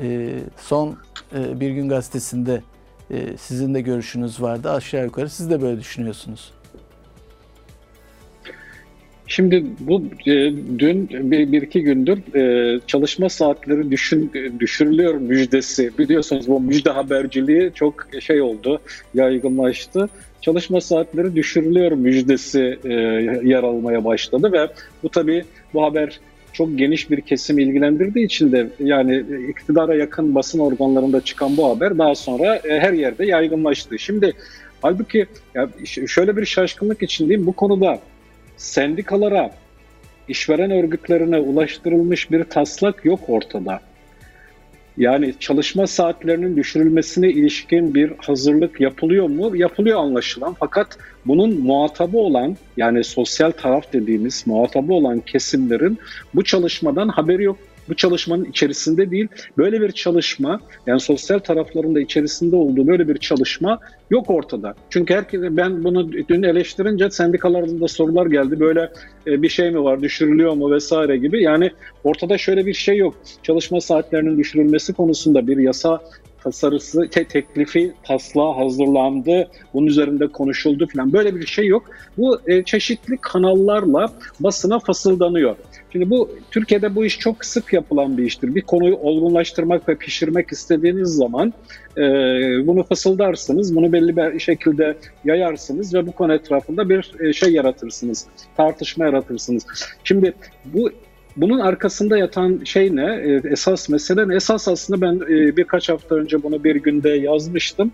e, son e, Bir Gün Gazetesi'nde e, sizin de görüşünüz vardı. Aşağı yukarı siz de böyle düşünüyorsunuz. Şimdi bu e, dün bir, bir iki gündür e, çalışma saatleri düşün, düşürülüyor müjdesi. Biliyorsunuz bu müjde haberciliği çok şey oldu, yaygınlaştı. Çalışma saatleri düşürülüyor müjdesi e, yer almaya başladı ve bu tabii bu haber çok geniş bir kesim ilgilendirdiği için de yani iktidara yakın basın organlarında çıkan bu haber daha sonra e, her yerde yaygınlaştı. Şimdi halbuki ya şöyle bir şaşkınlık içindeyim bu konuda sendikalara, işveren örgütlerine ulaştırılmış bir taslak yok ortada. Yani çalışma saatlerinin düşürülmesine ilişkin bir hazırlık yapılıyor mu? Yapılıyor anlaşılan. Fakat bunun muhatabı olan yani sosyal taraf dediğimiz muhatabı olan kesimlerin bu çalışmadan haberi yok bu çalışmanın içerisinde değil. Böyle bir çalışma yani sosyal taraflarında içerisinde olduğu böyle bir çalışma yok ortada. Çünkü herkes ben bunu dün eleştirince sendikalardan da sorular geldi. Böyle e, bir şey mi var düşürülüyor mu vesaire gibi. Yani ortada şöyle bir şey yok. Çalışma saatlerinin düşürülmesi konusunda bir yasa tasarısı, te teklifi, taslağı hazırlandı, bunun üzerinde konuşuldu falan böyle bir şey yok. Bu e, çeşitli kanallarla basına fasıldanıyor. Şimdi bu Türkiye'de bu iş çok sık yapılan bir iştir. Bir konuyu olgunlaştırmak ve pişirmek istediğiniz zaman e, bunu fısıldarsınız, bunu belli bir şekilde yayarsınız ve bu konu etrafında bir e, şey yaratırsınız, tartışma yaratırsınız. Şimdi bu bunun arkasında yatan şey ne? E, esas mesele ne? Esas aslında ben e, birkaç hafta önce bunu bir günde yazmıştım.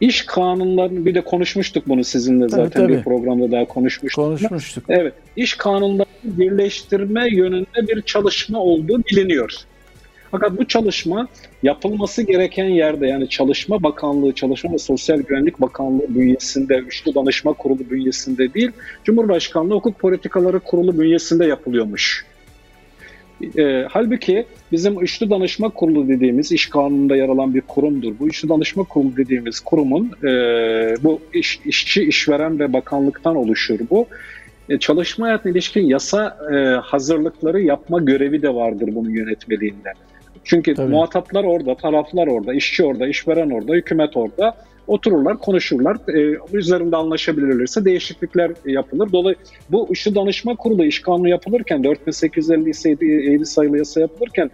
İş kanunlarını bir de konuşmuştuk bunu sizinle zaten tabii, tabii. bir programda daha konuşmuştuk. Konuşmuştuk. Evet. İş kanunlarını birleştirme yönünde bir çalışma olduğu biliniyor. Fakat bu çalışma yapılması gereken yerde yani Çalışma Bakanlığı, Çalışma ve Sosyal Güvenlik Bakanlığı bünyesinde, Üçlü Danışma Kurulu bünyesinde değil, Cumhurbaşkanlığı Hukuk Politikaları Kurulu bünyesinde yapılıyormuş. E, halbuki bizim Üçlü Danışma Kurulu dediğimiz iş kanununda yer alan bir kurumdur. Bu Üçlü Danışma Kurulu dediğimiz kurumun e, bu iş, işçi, işveren ve bakanlıktan oluşur bu. E, çalışma hayatına ilişkin yasa e, hazırlıkları yapma görevi de vardır bunun yönetmeliğinde. Çünkü Tabii. muhataplar orada, taraflar orada, işçi orada, işveren orada, hükümet orada otururlar, konuşurlar. E, üzerinde anlaşabilirlerse değişiklikler yapılır. Dolayısıyla bu işi danışma kurulu iş kanunu yapılırken 4857 sayılı yasa yapılırken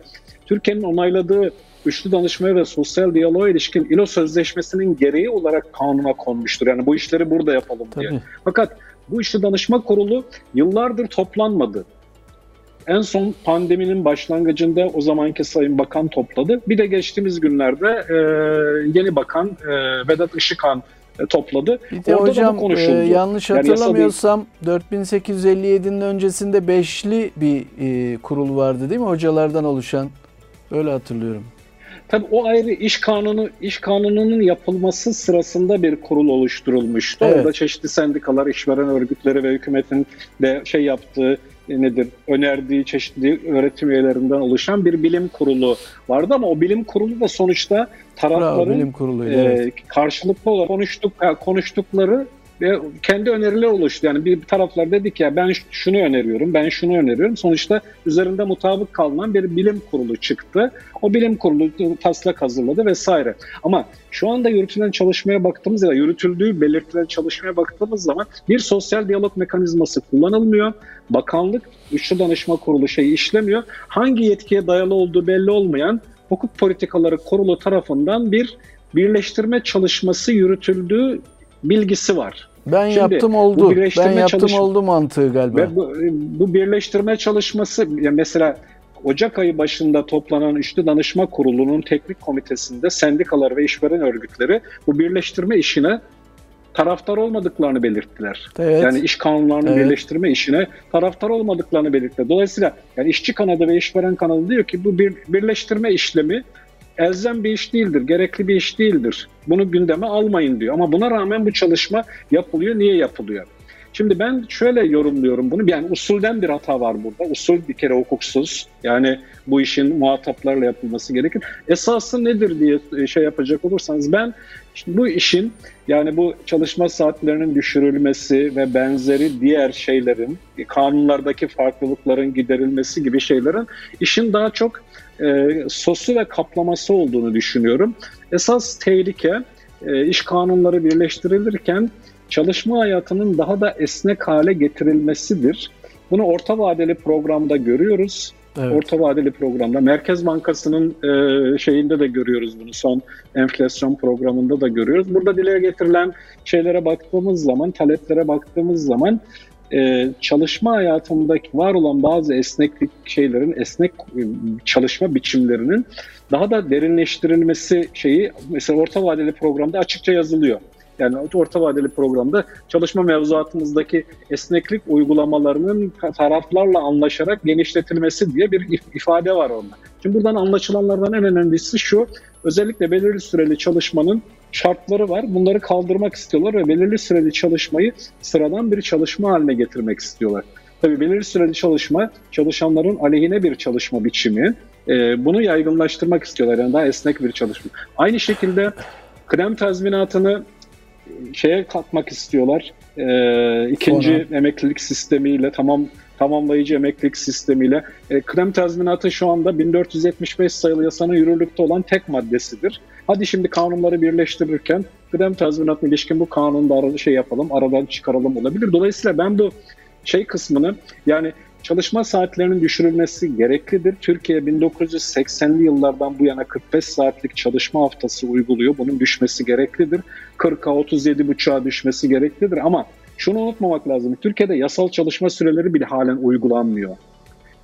Türkiye'nin onayladığı üçlü danışmaya ve sosyal diyaloğa ilişkin İLO Sözleşmesi'nin gereği olarak kanuna konmuştur. Yani bu işleri burada yapalım diye. Tabii. Fakat bu işli danışma kurulu yıllardır toplanmadı. En son pandeminin başlangıcında o zamanki Sayın Bakan topladı. Bir de geçtiğimiz günlerde e, yeni bakan e, Vedat Işıkhan e, topladı. Bir de Orada hocam da bu konuşuldu. E, yanlış hatırlamıyorsam yani 4857'nin öncesinde beşli bir e, kurul vardı değil mi? Hocalardan oluşan. Öyle hatırlıyorum. Tabii o ayrı iş kanunu iş kanununun yapılması sırasında bir kurul oluşturulmuştu. Evet. Orada çeşitli sendikalar, işveren örgütleri ve hükümetin de şey yaptığı e, nedir önerdiği çeşitli öğretim üyelerinden oluşan bir bilim kurulu vardı ama o bilim kurulu da sonuçta tarafların Bravo, bilim kurulu, e, evet. karşılıklı olarak konuştuk konuştukları ve kendi öneriler oluştu. Yani bir taraflar dedi ki ya ben şunu öneriyorum, ben şunu öneriyorum. Sonuçta üzerinde mutabık kalınan bir bilim kurulu çıktı. O bilim kurulu taslak hazırladı vesaire. Ama şu anda yürütülen çalışmaya baktığımız ya yürütüldüğü belirtilen çalışmaya baktığımız zaman bir sosyal diyalog mekanizması kullanılmıyor. Bakanlık üçlü danışma kurulu şeyi işlemiyor. Hangi yetkiye dayalı olduğu belli olmayan hukuk politikaları kurulu tarafından bir birleştirme çalışması yürütüldüğü bilgisi var. Ben Şimdi, yaptım oldu. Ben yaptım çalış- oldu mantığı galiba. Ve bu, bu birleştirme çalışması mesela Ocak ayı başında toplanan üçlü danışma kurulunun teknik komitesinde sendikalar ve işveren örgütleri bu birleştirme işine taraftar olmadıklarını belirttiler. Evet. Yani iş kanunlarını evet. birleştirme işine taraftar olmadıklarını belirttiler. Dolayısıyla yani işçi kanadı ve işveren kanadı diyor ki bu bir birleştirme işlemi elzem bir iş değildir, gerekli bir iş değildir. Bunu gündeme almayın diyor. Ama buna rağmen bu çalışma yapılıyor. Niye yapılıyor? Şimdi ben şöyle yorumluyorum bunu. Yani usulden bir hata var burada. Usul bir kere hukuksuz. Yani bu işin muhataplarla yapılması gerekir. Esası nedir diye şey yapacak olursanız ben şimdi bu işin yani bu çalışma saatlerinin düşürülmesi ve benzeri diğer şeylerin, kanunlardaki farklılıkların giderilmesi gibi şeylerin işin daha çok e, sosu ve kaplaması olduğunu düşünüyorum. Esas tehlike e, iş kanunları birleştirilirken çalışma hayatının daha da esnek hale getirilmesidir. Bunu orta vadeli programda görüyoruz. Evet. Orta vadeli programda Merkez Bankası'nın e, şeyinde de görüyoruz bunu. Son enflasyon programında da görüyoruz. Burada dile getirilen şeylere baktığımız zaman, taleplere baktığımız zaman e, çalışma hayatındaki var olan bazı esneklik şeylerin, esnek e, çalışma biçimlerinin daha da derinleştirilmesi şeyi mesela orta vadeli programda açıkça yazılıyor. Yani orta vadeli programda çalışma mevzuatımızdaki esneklik uygulamalarının taraflarla anlaşarak genişletilmesi diye bir ifade var onda. Şimdi buradan anlaşılanlardan en önemlisi şu, özellikle belirli süreli çalışmanın şartları var. Bunları kaldırmak istiyorlar ve belirli süreli çalışmayı sıradan bir çalışma haline getirmek istiyorlar. Tabii belirli süreli çalışma çalışanların aleyhine bir çalışma biçimi. E, bunu yaygınlaştırmak istiyorlar. Yani daha esnek bir çalışma. Aynı şekilde krem tazminatını şeye katmak istiyorlar. E, ikinci Sonra. emeklilik sistemiyle tamam tamamlayıcı emeklilik sistemiyle. E, krem tazminatı şu anda 1475 sayılı yasanın yürürlükte olan tek maddesidir. Hadi şimdi kanunları birleştirirken kıdem tazminatına ilişkin bu kanunu da şey yapalım, aradan çıkaralım olabilir. Dolayısıyla ben bu şey kısmını yani çalışma saatlerinin düşürülmesi gereklidir. Türkiye 1980'li yıllardan bu yana 45 saatlik çalışma haftası uyguluyor. Bunun düşmesi gereklidir. 40'a 37,5'a düşmesi gereklidir ama şunu unutmamak lazım. Türkiye'de yasal çalışma süreleri bile halen uygulanmıyor.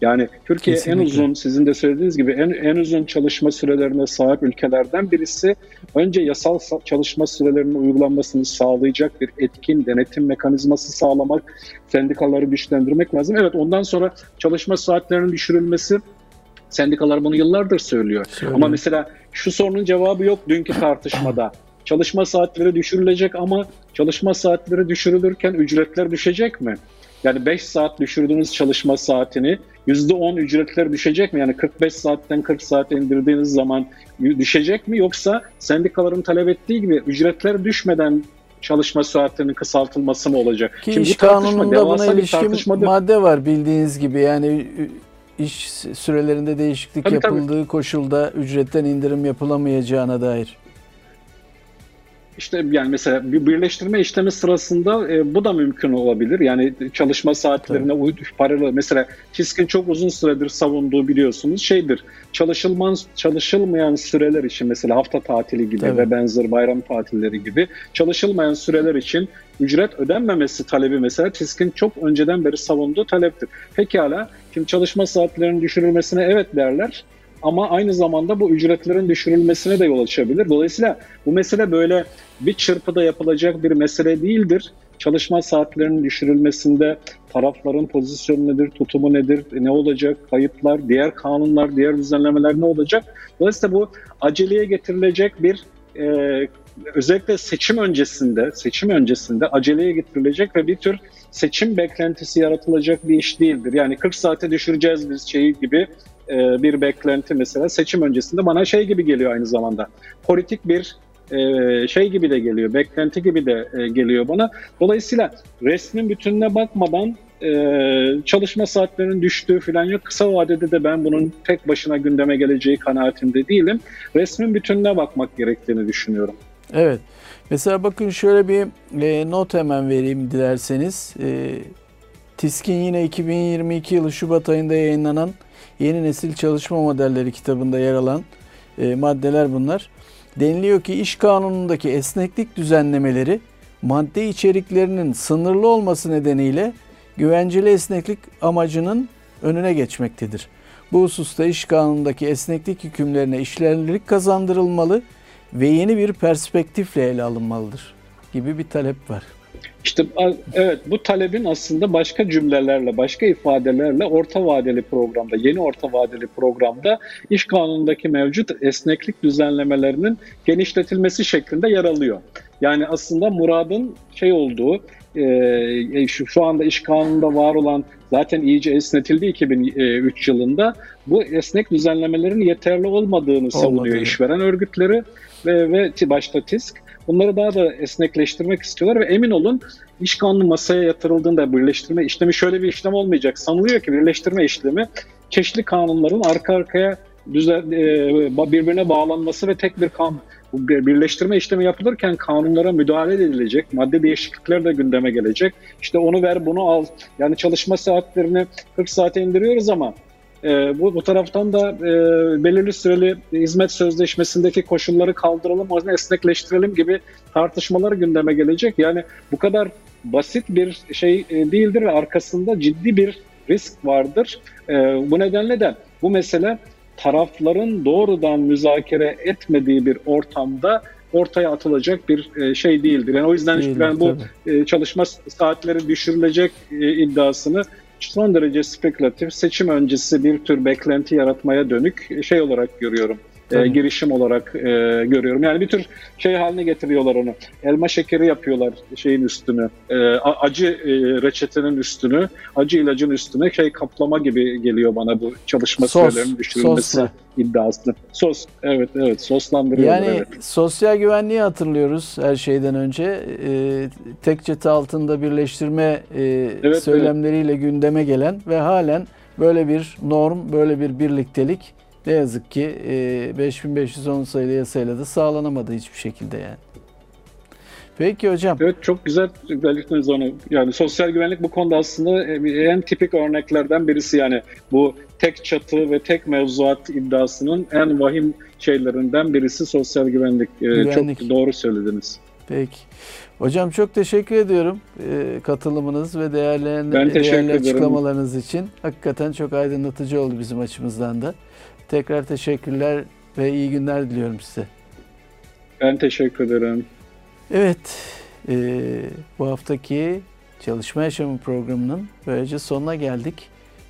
Yani Türkiye Kesinlikle. en uzun sizin de söylediğiniz gibi en, en uzun çalışma sürelerine sahip ülkelerden birisi. Önce yasal çalışma sürelerinin uygulanmasını sağlayacak bir etkin denetim mekanizması sağlamak, sendikaları güçlendirmek lazım. Evet ondan sonra çalışma saatlerinin düşürülmesi sendikalar bunu yıllardır söylüyor. söylüyor. Ama mesela şu sorunun cevabı yok dünkü tartışmada. [clears throat] Çalışma saatleri düşürülecek ama çalışma saatleri düşürülürken ücretler düşecek mi? Yani 5 saat düşürdüğünüz çalışma saatini %10 ücretler düşecek mi? Yani 45 saatten 40 saat indirdiğiniz zaman düşecek mi? Yoksa sendikaların talep ettiği gibi ücretler düşmeden çalışma saatlerinin kısaltılması mı olacak? Ki Şimdi iş kanununda buna ilişkin madde var bildiğiniz gibi yani iş sürelerinde değişiklik tabii, yapıldığı tabii. koşulda ücretten indirim yapılamayacağına dair. İşte yani mesela bir birleştirme işlemi sırasında e, bu da mümkün olabilir. Yani çalışma saatlerine uydu paralı mesela Kiskin çok uzun süredir savunduğu biliyorsunuz şeydir. Çalışılmaz çalışılmayan süreler için mesela hafta tatili gibi Tabii. ve benzer bayram tatilleri gibi çalışılmayan süreler için ücret ödenmemesi talebi mesela Tiskin çok önceden beri savunduğu taleptir. Pekala şimdi çalışma saatlerinin düşürülmesine evet derler ama aynı zamanda bu ücretlerin düşürülmesine de yol açabilir. Dolayısıyla bu mesele böyle bir çırpıda yapılacak bir mesele değildir. çalışma saatlerinin düşürülmesinde tarafların pozisyonu nedir, tutumu nedir, ne olacak, kayıtlar, diğer kanunlar, diğer düzenlemeler ne olacak? Dolayısıyla bu aceleye getirilecek bir e, özellikle seçim öncesinde, seçim öncesinde aceleye getirilecek ve bir tür seçim beklentisi yaratılacak bir iş değildir. Yani 40 saate düşüreceğiz biz şeyi gibi e, bir beklenti mesela seçim öncesinde bana şey gibi geliyor aynı zamanda. Politik bir e, şey gibi de geliyor, beklenti gibi de e, geliyor bana. Dolayısıyla resmin bütününe bakmadan çalışma saatlerinin düştüğü falan yok. Kısa vadede de ben bunun tek başına gündeme geleceği kanaatinde değilim. Resmin bütününe bakmak gerektiğini düşünüyorum. Evet. Mesela bakın şöyle bir e, not hemen vereyim dilerseniz. E, TİSK'in yine 2022 yılı Şubat ayında yayınlanan Yeni Nesil Çalışma Modelleri kitabında yer alan e, maddeler bunlar. Deniliyor ki iş kanunundaki esneklik düzenlemeleri madde içeriklerinin sınırlı olması nedeniyle güvenceli esneklik amacının önüne geçmektedir. Bu hususta iş kanunundaki esneklik hükümlerine işlerlik kazandırılmalı ve yeni bir perspektifle ele alınmalıdır gibi bir talep var. İşte evet bu talebin aslında başka cümlelerle, başka ifadelerle orta vadeli programda, yeni orta vadeli programda iş kanunundaki mevcut esneklik düzenlemelerinin genişletilmesi şeklinde yer alıyor. Yani aslında muradın şey olduğu, e, şu, şu anda iş kanununda var olan zaten iyice esnetildi 2003 yılında. Bu esnek düzenlemelerin yeterli olmadığını savunuyor Olmadı. işveren örgütleri ve, ve başta TİSK. Bunları daha da esnekleştirmek istiyorlar ve emin olun iş kanunu masaya yatırıldığında birleştirme işlemi şöyle bir işlem olmayacak. Sanılıyor ki birleştirme işlemi çeşitli kanunların arka arkaya düzen, e, birbirine bağlanması ve tek bir kanun birleştirme işlemi yapılırken kanunlara müdahale edilecek, madde değişiklikler de gündeme gelecek. İşte onu ver, bunu al. Yani çalışma saatlerini 40 saate indiriyoruz ama e, bu, bu taraftan da e, belirli süreli hizmet sözleşmesindeki koşulları kaldıralım, esnekleştirelim gibi tartışmalar gündeme gelecek. Yani bu kadar basit bir şey e, değildir ve arkasında ciddi bir risk vardır. E, bu nedenle de bu mesele tarafların doğrudan müzakere etmediği bir ortamda ortaya atılacak bir e, şey değildir. Yani o yüzden Değil, ben bu tabii. çalışma saatleri düşürülecek iddiasını son derece spekülatif, seçim öncesi bir tür beklenti yaratmaya dönük şey olarak görüyorum. E, girişim olarak e, görüyorum. Yani bir tür şey haline getiriyorlar onu. Elma şekeri yapıyorlar şeyin üstünü. E, acı e, reçetenin üstünü, acı ilacın üstüne şey kaplama gibi geliyor bana bu çalışma Sos, sürelerinin düşürülmesi sosla. iddiası. Sos, evet evet soslandırıyorlar. Yani evet. sosyal güvenliği hatırlıyoruz her şeyden önce. E, tek çatı altında birleştirme e, evet, söylemleriyle evet. gündeme gelen ve halen böyle bir norm, böyle bir birliktelik ne yazık ki 5510 sayılı yasayla da sağlanamadı hiçbir şekilde yani. Peki hocam. Evet çok güzel belirttiniz onu. Yani sosyal güvenlik bu konuda aslında en tipik örneklerden birisi yani bu tek çatı ve tek mevzuat iddiasının en vahim şeylerinden birisi sosyal güvenlik. güvenlik. Çok doğru söylediniz. Peki. Hocam çok teşekkür ediyorum katılımınız ve değerli, değerli açıklamalarınız için. Hakikaten çok aydınlatıcı oldu bizim açımızdan da. Tekrar teşekkürler ve iyi günler diliyorum size. Ben teşekkür ederim. Evet, e, bu haftaki Çalışma Yaşamı programının böylece sonuna geldik.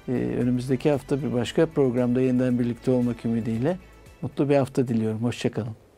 E, önümüzdeki hafta bir başka programda yeniden birlikte olmak ümidiyle mutlu bir hafta diliyorum. Hoşçakalın.